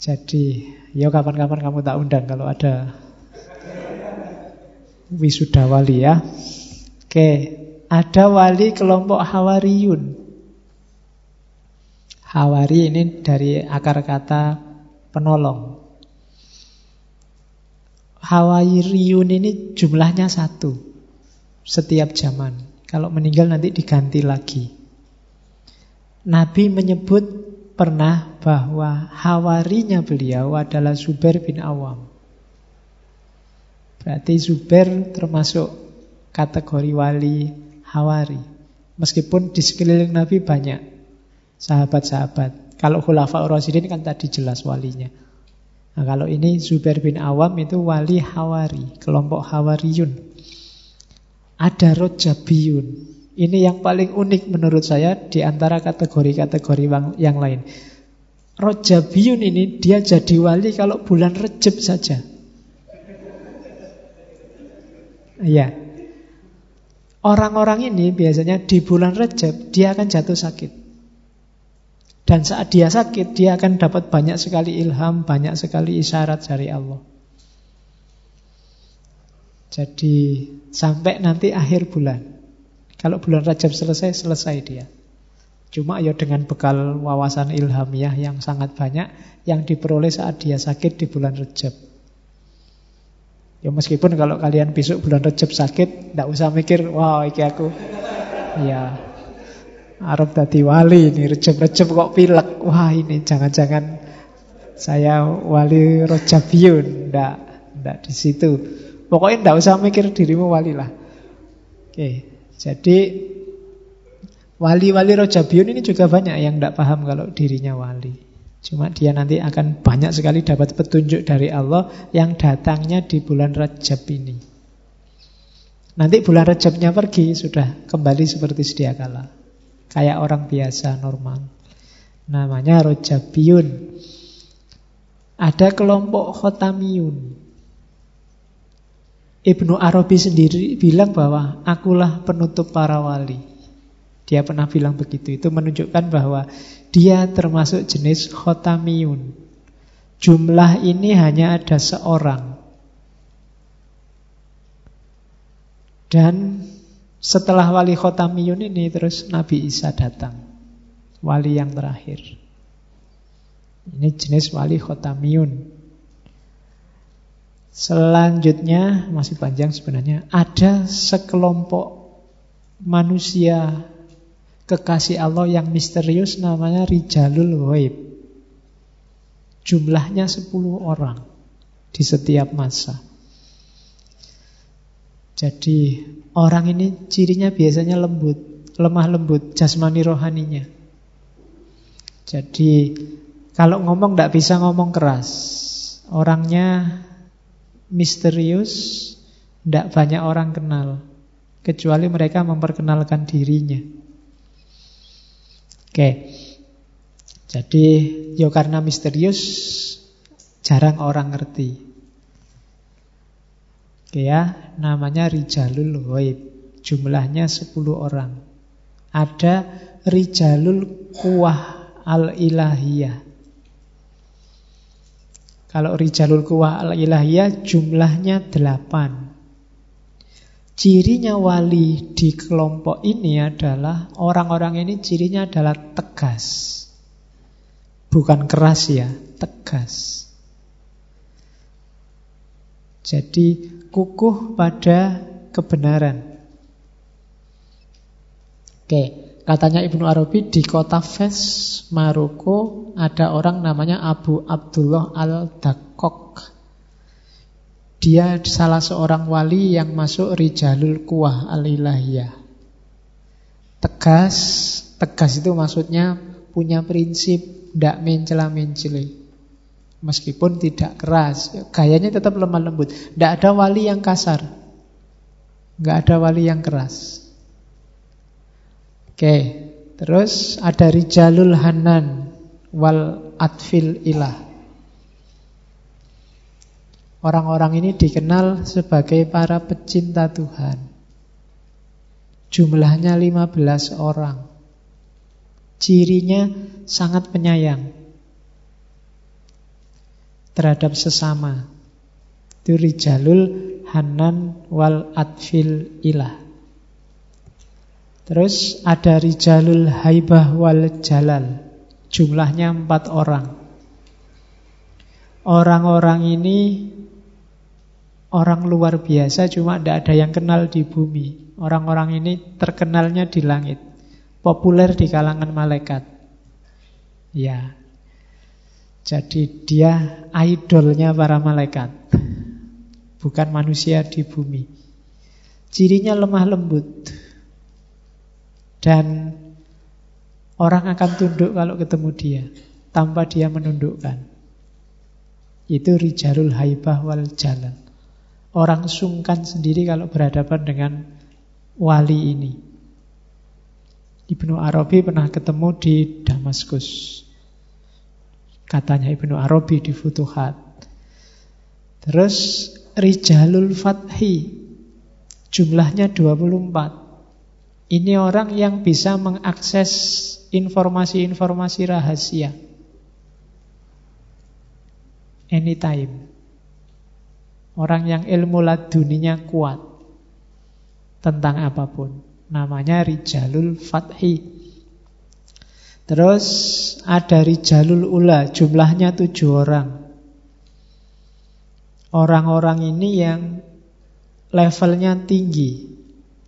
Jadi, ya kapan-kapan kamu tak undang kalau ada wisuda wali ya. Oke, ada wali kelompok Hawariyun. Hawari ini dari akar kata penolong. Hawairiyun ini jumlahnya satu setiap zaman. Kalau meninggal nanti diganti lagi. Nabi menyebut pernah bahwa hawarinya beliau adalah Zubair bin Awam. Berarti Zubair termasuk kategori wali hawari. Meskipun di sekeliling Nabi banyak sahabat-sahabat. Kalau Khulafa Rasidin kan tadi jelas walinya. Nah kalau ini Zubair bin Awam itu wali Hawari, kelompok Hawariyun. Ada Rojabiyun. Ini yang paling unik menurut saya di antara kategori-kategori yang lain. Rojabiyun ini dia jadi wali kalau bulan Rejab saja. Iya. Orang-orang ini biasanya di bulan Rejab dia akan jatuh sakit. Dan saat dia sakit, dia akan dapat banyak sekali ilham, banyak sekali isyarat dari Allah. Jadi sampai nanti akhir bulan. Kalau bulan Rajab selesai, selesai dia. Cuma ya dengan bekal wawasan ilhamiah yang sangat banyak yang diperoleh saat dia sakit di bulan Rajab. Ya meskipun kalau kalian besok bulan Rajab sakit, tidak usah mikir, wow, iki aku. Ya, Arab tadi wali ini rejep-rejep kok pilek. Wah ini jangan-jangan saya wali rojabiyun. Ndak, ndak di situ. Pokoknya ndak usah mikir dirimu wali lah. Oke, jadi wali-wali rojabiyun ini juga banyak yang ndak paham kalau dirinya wali. Cuma dia nanti akan banyak sekali dapat petunjuk dari Allah yang datangnya di bulan Rajab ini. Nanti bulan Rajabnya pergi, sudah kembali seperti sedia kala. Kayak orang biasa normal. Namanya Rojabiyun. Ada kelompok Khotamiyun. Ibnu Arabi sendiri bilang bahwa akulah penutup para wali. Dia pernah bilang begitu. Itu menunjukkan bahwa dia termasuk jenis Khotamiyun. Jumlah ini hanya ada seorang. Dan setelah wali khotamiyun ini terus Nabi Isa datang. Wali yang terakhir. Ini jenis wali khotamiyun. Selanjutnya, masih panjang sebenarnya, ada sekelompok manusia kekasih Allah yang misterius namanya Rijalul Waib. Jumlahnya 10 orang di setiap masa. Jadi orang ini cirinya biasanya lembut, lemah lembut, jasmani rohaninya. Jadi kalau ngomong tidak bisa ngomong keras. Orangnya misterius, tidak banyak orang kenal. Kecuali mereka memperkenalkan dirinya. Oke. Jadi, ya karena misterius, jarang orang ngerti. Oke ya, namanya Rijalul Ghaib. Jumlahnya 10 orang. Ada Rijalul Kuwah Al-Ilahiyah. Kalau Rijalul Kuwah al-Ilahiyah jumlahnya delapan. Cirinya wali di kelompok ini adalah orang-orang ini cirinya adalah tegas. Bukan keras ya, tegas. Jadi kukuh pada kebenaran. Oke, Katanya Ibnu Arabi di kota Fes, Maroko ada orang namanya Abu Abdullah Al-Dakok. Dia salah seorang wali yang masuk Rijalul Kuwah Al-Ilahiyah. Tegas, tegas itu maksudnya punya prinsip, tidak mencela-menceli. Meskipun tidak keras, gayanya tetap lemah lembut. Tidak ada wali yang kasar, nggak ada wali yang keras. Oke, terus ada Rijalul Hanan wal Atfil Ilah. Orang-orang ini dikenal sebagai para pecinta Tuhan. Jumlahnya 15 orang. Cirinya sangat penyayang terhadap sesama. Itu Rijalul Hanan wal Atfil Ilah. Terus ada Rijalul Haibah wal Jalal. Jumlahnya empat orang. Orang-orang ini orang luar biasa cuma tidak ada yang kenal di bumi. Orang-orang ini terkenalnya di langit. Populer di kalangan malaikat. Ya. Jadi dia idolnya para malaikat. Bukan manusia di bumi. Cirinya lemah lembut. Dan orang akan tunduk kalau ketemu dia tanpa dia menundukkan. Itu rijalul haibah wal jalan. Orang sungkan sendiri kalau berhadapan dengan wali ini. Ibnu Arabi pernah ketemu di Damaskus. Katanya Ibnu Arabi di Futuhat. Terus Rijalul Fathi jumlahnya 24. Ini orang yang bisa mengakses informasi-informasi rahasia. Anytime. Orang yang ilmu laduninya kuat. Tentang apa pun. Namanya Rijalul Fathi. Terus ada Rijalul Ula, jumlahnya tujuh orang. Orang-orang ini yang levelnya tinggi,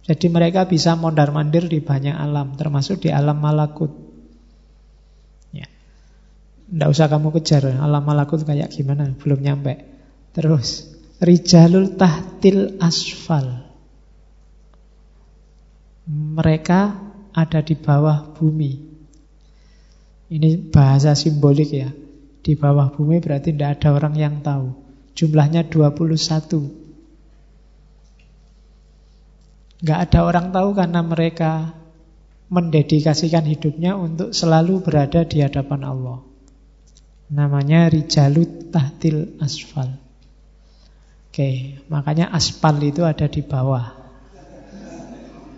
jadi mereka bisa mondar-mandir di banyak alam, termasuk di alam malakut. Ya. Tidak usah kamu kejar, alam malakut kayak gimana, belum nyampe. Terus, Rijalul tahtil asfal. Mereka ada di bawah bumi. Ini bahasa simbolik ya. Di bawah bumi berarti tidak ada orang yang tahu. Jumlahnya 21. Nggak ada orang tahu karena mereka mendedikasikan hidupnya untuk selalu berada di hadapan Allah. Namanya Rijalut Tahtil Asfal. Oke, makanya aspal itu ada di bawah.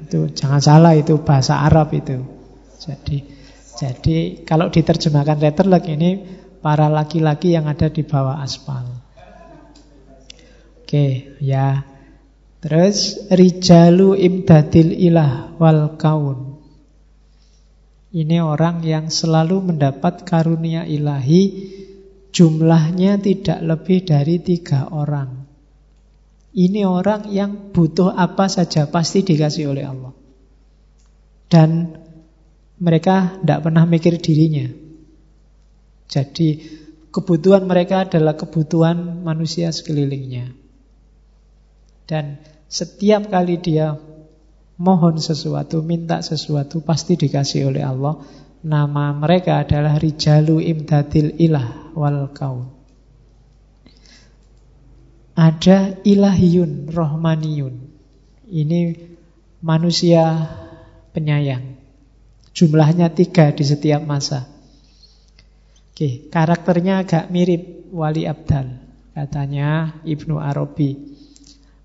Itu jangan salah itu bahasa Arab itu. Jadi jadi kalau diterjemahkan letterlock ini para laki-laki yang ada di bawah aspal. Oke, ya. Terus rijalu imdadil ilah wal kaun. Ini orang yang selalu mendapat karunia ilahi Jumlahnya tidak lebih dari tiga orang Ini orang yang butuh apa saja pasti dikasih oleh Allah. Dan mereka tidak pernah mikir dirinya. Jadi kebutuhan mereka adalah kebutuhan manusia sekelilingnya. Dan setiap kali dia mohon sesuatu, minta sesuatu, pasti dikasih oleh Allah. Nama mereka adalah Rijalu Imdadil Ilah wal Kaun. Ada ilahiyun, rohmaniyun. Ini manusia penyayang. Jumlahnya tiga di setiap masa. Oke, karakternya agak mirip Wali Abdal. Katanya Ibnu Arabi.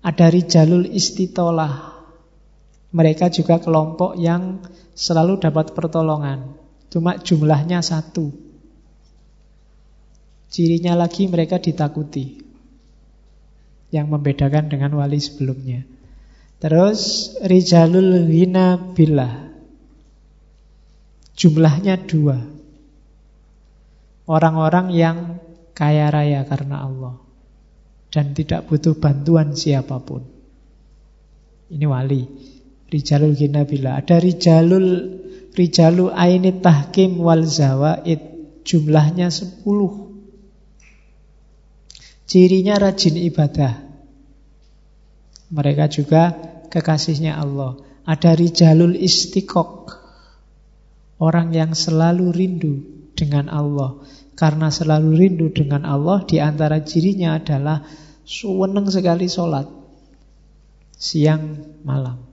Ada Rijalul Istitolah. Mereka juga kelompok yang selalu dapat pertolongan. Cuma jumlahnya satu. Cirinya lagi mereka ditakuti yang membedakan dengan wali sebelumnya. Terus rijalul ghina billah. Jumlahnya dua. Orang-orang yang kaya raya karena Allah dan tidak butuh bantuan siapa pun. Ini wali. Rijalul ghina billah. Ada rijalul rijalu ainit tahkim wal zawaid. Jumlahnya sepuluh. Cirinya rajin ibadah. Mereka juga kekasihnya Allah. Ada rijalul istiqok. Orang yang selalu rindu dengan Allah. Karena selalu rindu dengan Allah, di antara cirinya adalah suweneng sekali sholat. Siang malam.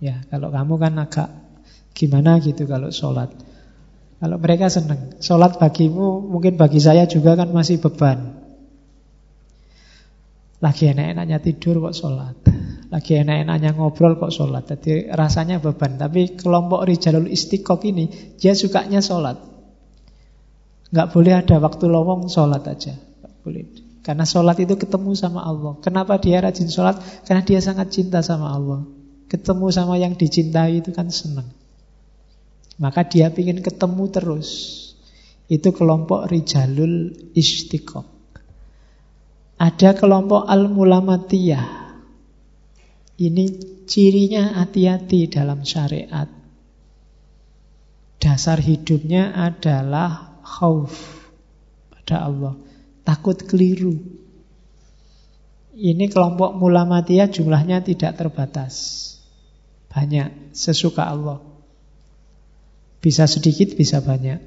Ya, kalau kamu kan agak gimana gitu kalau sholat. Kalau mereka senang. Sholat bagimu, mungkin bagi saya juga kan masih beban. Lagi enak-enaknya tidur kok sholat Lagi enak-enaknya ngobrol kok sholat Jadi rasanya beban Tapi kelompok Rijalul Istiqoq ini Dia sukanya sholat Nggak boleh ada waktu lowong sholat aja. Nggak boleh. Karena sholat itu ketemu sama Allah. Kenapa dia rajin sholat? Karena dia sangat cinta sama Allah. Ketemu sama yang dicintai itu kan senang. Maka dia ingin ketemu terus. Itu kelompok Rijalul Istiqoq ada kelompok al-mulamatiyah. Ini cirinya hati-hati dalam syariat. Dasar hidupnya adalah khauf pada Allah. Takut keliru. Ini kelompok mulamatiyah jumlahnya tidak terbatas. Banyak, sesuka Allah. Bisa sedikit, bisa banyak.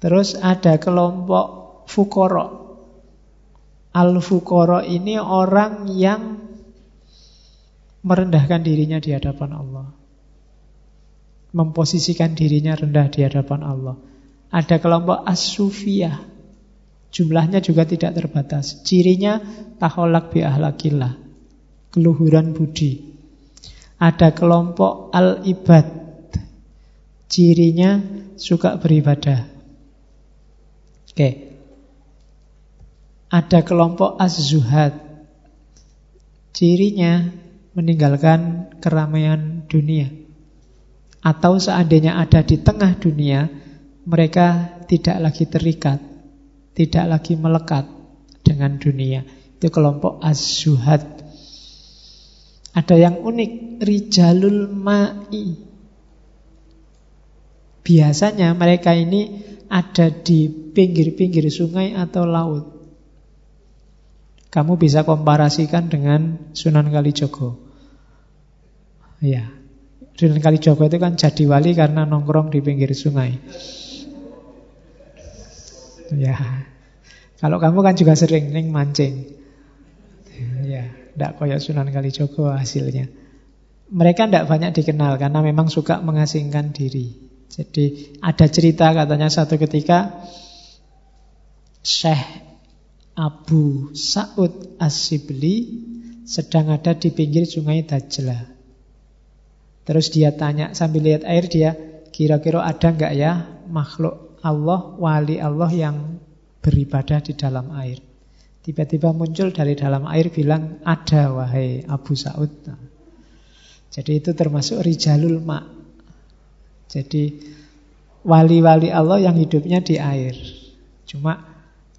Terus ada kelompok fukorok Al-Fuqara ini orang yang merendahkan dirinya di hadapan Allah. Memposisikan dirinya rendah di hadapan Allah. Ada kelompok as-sufiyah. Jumlahnya juga tidak terbatas. Cirinya taholak bi ahlakillah. Keluhuran budi. Ada kelompok al-ibad. Cirinya suka beribadah. Oke. Ada kelompok az-zuhad. Cirinya meninggalkan keramaian dunia. Atau seandainya ada di tengah dunia, mereka tidak lagi terikat, tidak lagi melekat dengan dunia. Itu kelompok az-zuhad. Ada yang unik, rijalul ma'i. Biasanya mereka ini ada di pinggir-pinggir sungai atau laut. Kamu bisa komparasikan dengan Sunan Kalijogo. Ya, Sunan Kalijogo itu kan jadi wali karena nongkrong di pinggir sungai. Ya, kalau kamu kan juga sering ning mancing. Ya, tidak koyak Sunan Kalijogo hasilnya. Mereka tidak banyak dikenal karena memang suka mengasingkan diri. Jadi ada cerita katanya satu ketika Syekh Abu Sa'ud As-Sibli sedang ada di pinggir sungai Dajlah. Terus dia tanya sambil lihat air dia, kira-kira ada nggak ya makhluk Allah, wali Allah yang beribadah di dalam air. Tiba-tiba muncul dari dalam air bilang, ada wahai Abu Sa'ud. Nah, jadi itu termasuk Rijalul Ma. Jadi wali-wali Allah yang hidupnya di air. Cuma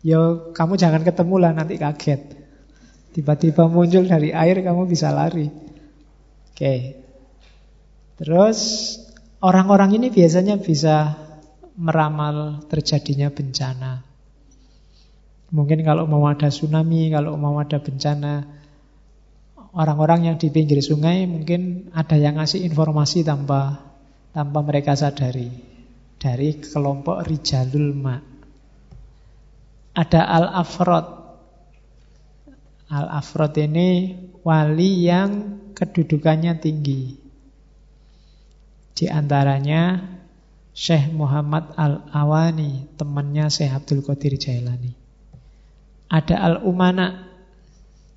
Ya kamu jangan ketemu lah nanti kaget. Tiba-tiba muncul dari air kamu bisa lari. Oke. Terus orang-orang ini biasanya bisa meramal terjadinya bencana. Mungkin kalau mau ada tsunami, kalau mau ada bencana, orang-orang yang di pinggir sungai mungkin ada yang ngasih informasi tanpa tanpa mereka sadari dari kelompok Rijalul Ma. Ada Al-Afrod. Al-Afrod ini wali yang kedudukannya tinggi. Di antaranya Syekh Muhammad Al-Awani, temannya Syekh Abdul Qadir Jailani. Ada Al-Umana.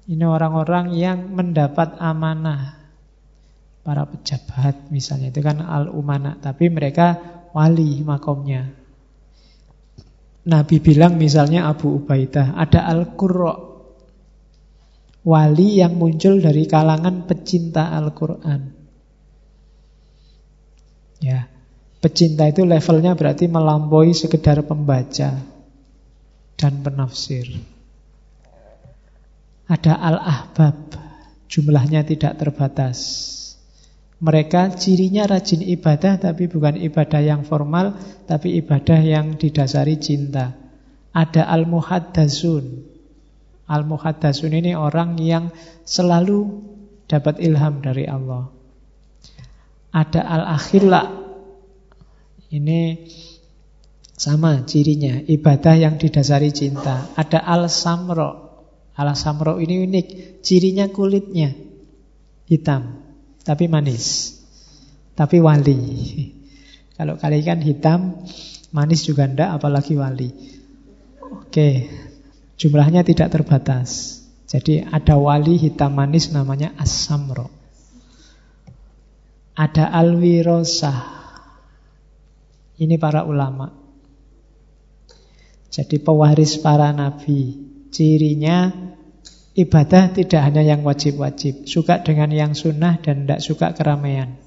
Ini orang-orang yang mendapat amanah. Para pejabat misalnya itu kan al-umana. Tapi mereka wali makomnya. Nabi bilang misalnya Abu Ubaidah ada al-qurra. Wali yang muncul dari kalangan pecinta Al-Qur'an. Ya pecinta itu levelnya berarti melampaui sekedar pembaca dan penafsir ada al-ahbab jumlahnya tidak terbatas mereka cirinya rajin ibadah tapi bukan ibadah yang formal tapi ibadah yang didasari cinta. Ada al-muhaddasun. Al-muhaddasun ini orang yang selalu dapat ilham dari Allah. Ada al-akhila. Ini sama cirinya, ibadah yang didasari cinta. Ada al-samro. Al-samro ini unik, cirinya kulitnya hitam tapi manis. Tapi wali. Kalau kali kan hitam, manis juga ndak, apalagi wali. Oke, jumlahnya tidak terbatas. Jadi ada wali hitam manis namanya As-Samro. Ada Alwirosa. Ini para ulama. Jadi pewaris para nabi. Cirinya Ibadah tidak hanya yang wajib-wajib, suka dengan yang sunnah dan tidak suka keramaian.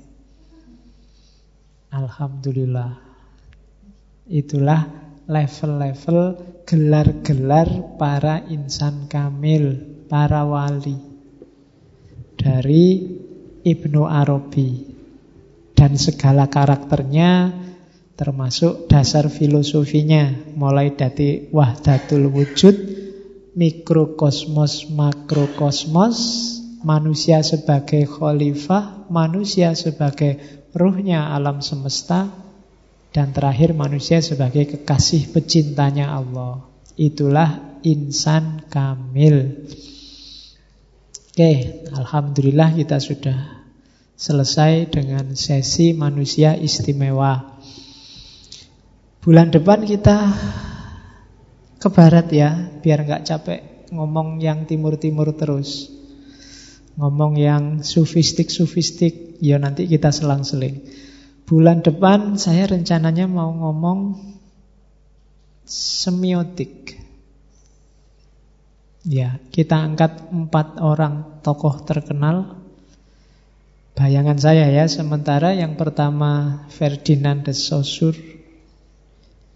Alhamdulillah. Itulah level-level gelar-gelar para insan kamil, para wali. Dari Ibnu Arabi. Dan segala karakternya termasuk dasar filosofinya. Mulai dari wahdatul wujud mikrokosmos makrokosmos, manusia sebagai khalifah, manusia sebagai ruhnya alam semesta, dan terakhir manusia sebagai kekasih pecintanya Allah. Itulah insan kamil. Oke, Alhamdulillah kita sudah selesai dengan sesi manusia istimewa. Bulan depan kita ke barat ya, biar nggak capek ngomong yang timur-timur terus. Ngomong yang sufistik-sufistik, ya nanti kita selang-seling. Bulan depan saya rencananya mau ngomong semiotik. Ya, kita angkat empat orang tokoh terkenal. Bayangan saya ya, sementara yang pertama Ferdinand de Saussure,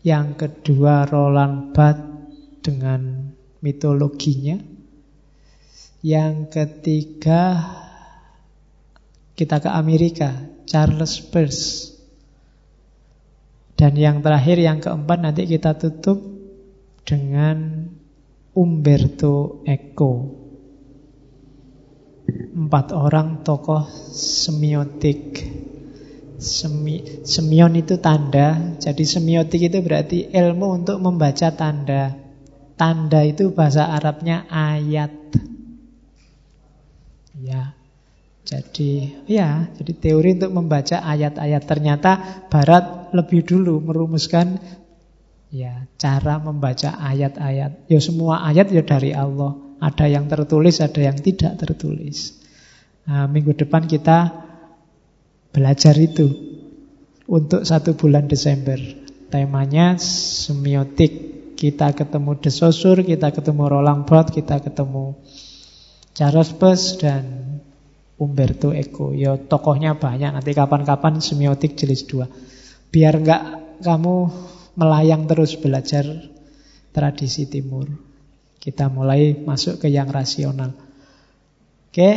yang kedua Roland Barthes, dengan mitologinya. Yang ketiga kita ke Amerika, Charles Peirce. Dan yang terakhir, yang keempat nanti kita tutup dengan Umberto Eco. Empat orang tokoh semiotik. Semi, semion itu tanda, jadi semiotik itu berarti ilmu untuk membaca tanda. Tanda itu bahasa Arabnya ayat. Ya. Jadi ya, jadi teori untuk membaca ayat-ayat ternyata barat lebih dulu merumuskan ya cara membaca ayat-ayat. Ya semua ayat ya dari Allah. Ada yang tertulis, ada yang tidak tertulis. Nah, minggu depan kita belajar itu untuk satu bulan Desember. Temanya semiotik kita ketemu De Saussure, kita ketemu Roland Barthes, kita ketemu Charles Peirce dan Umberto Eco. Ya tokohnya banyak, nanti kapan-kapan semiotik jelis dua. Biar enggak kamu melayang terus belajar tradisi timur. Kita mulai masuk ke yang rasional. Oke,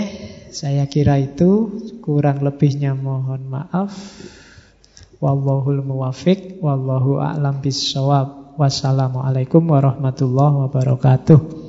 saya kira itu kurang lebihnya mohon maaf. Wallahul muwafiq, wallahu a'lam bissawab. Wassalamualaikum warahmatullahi wabarakatuh.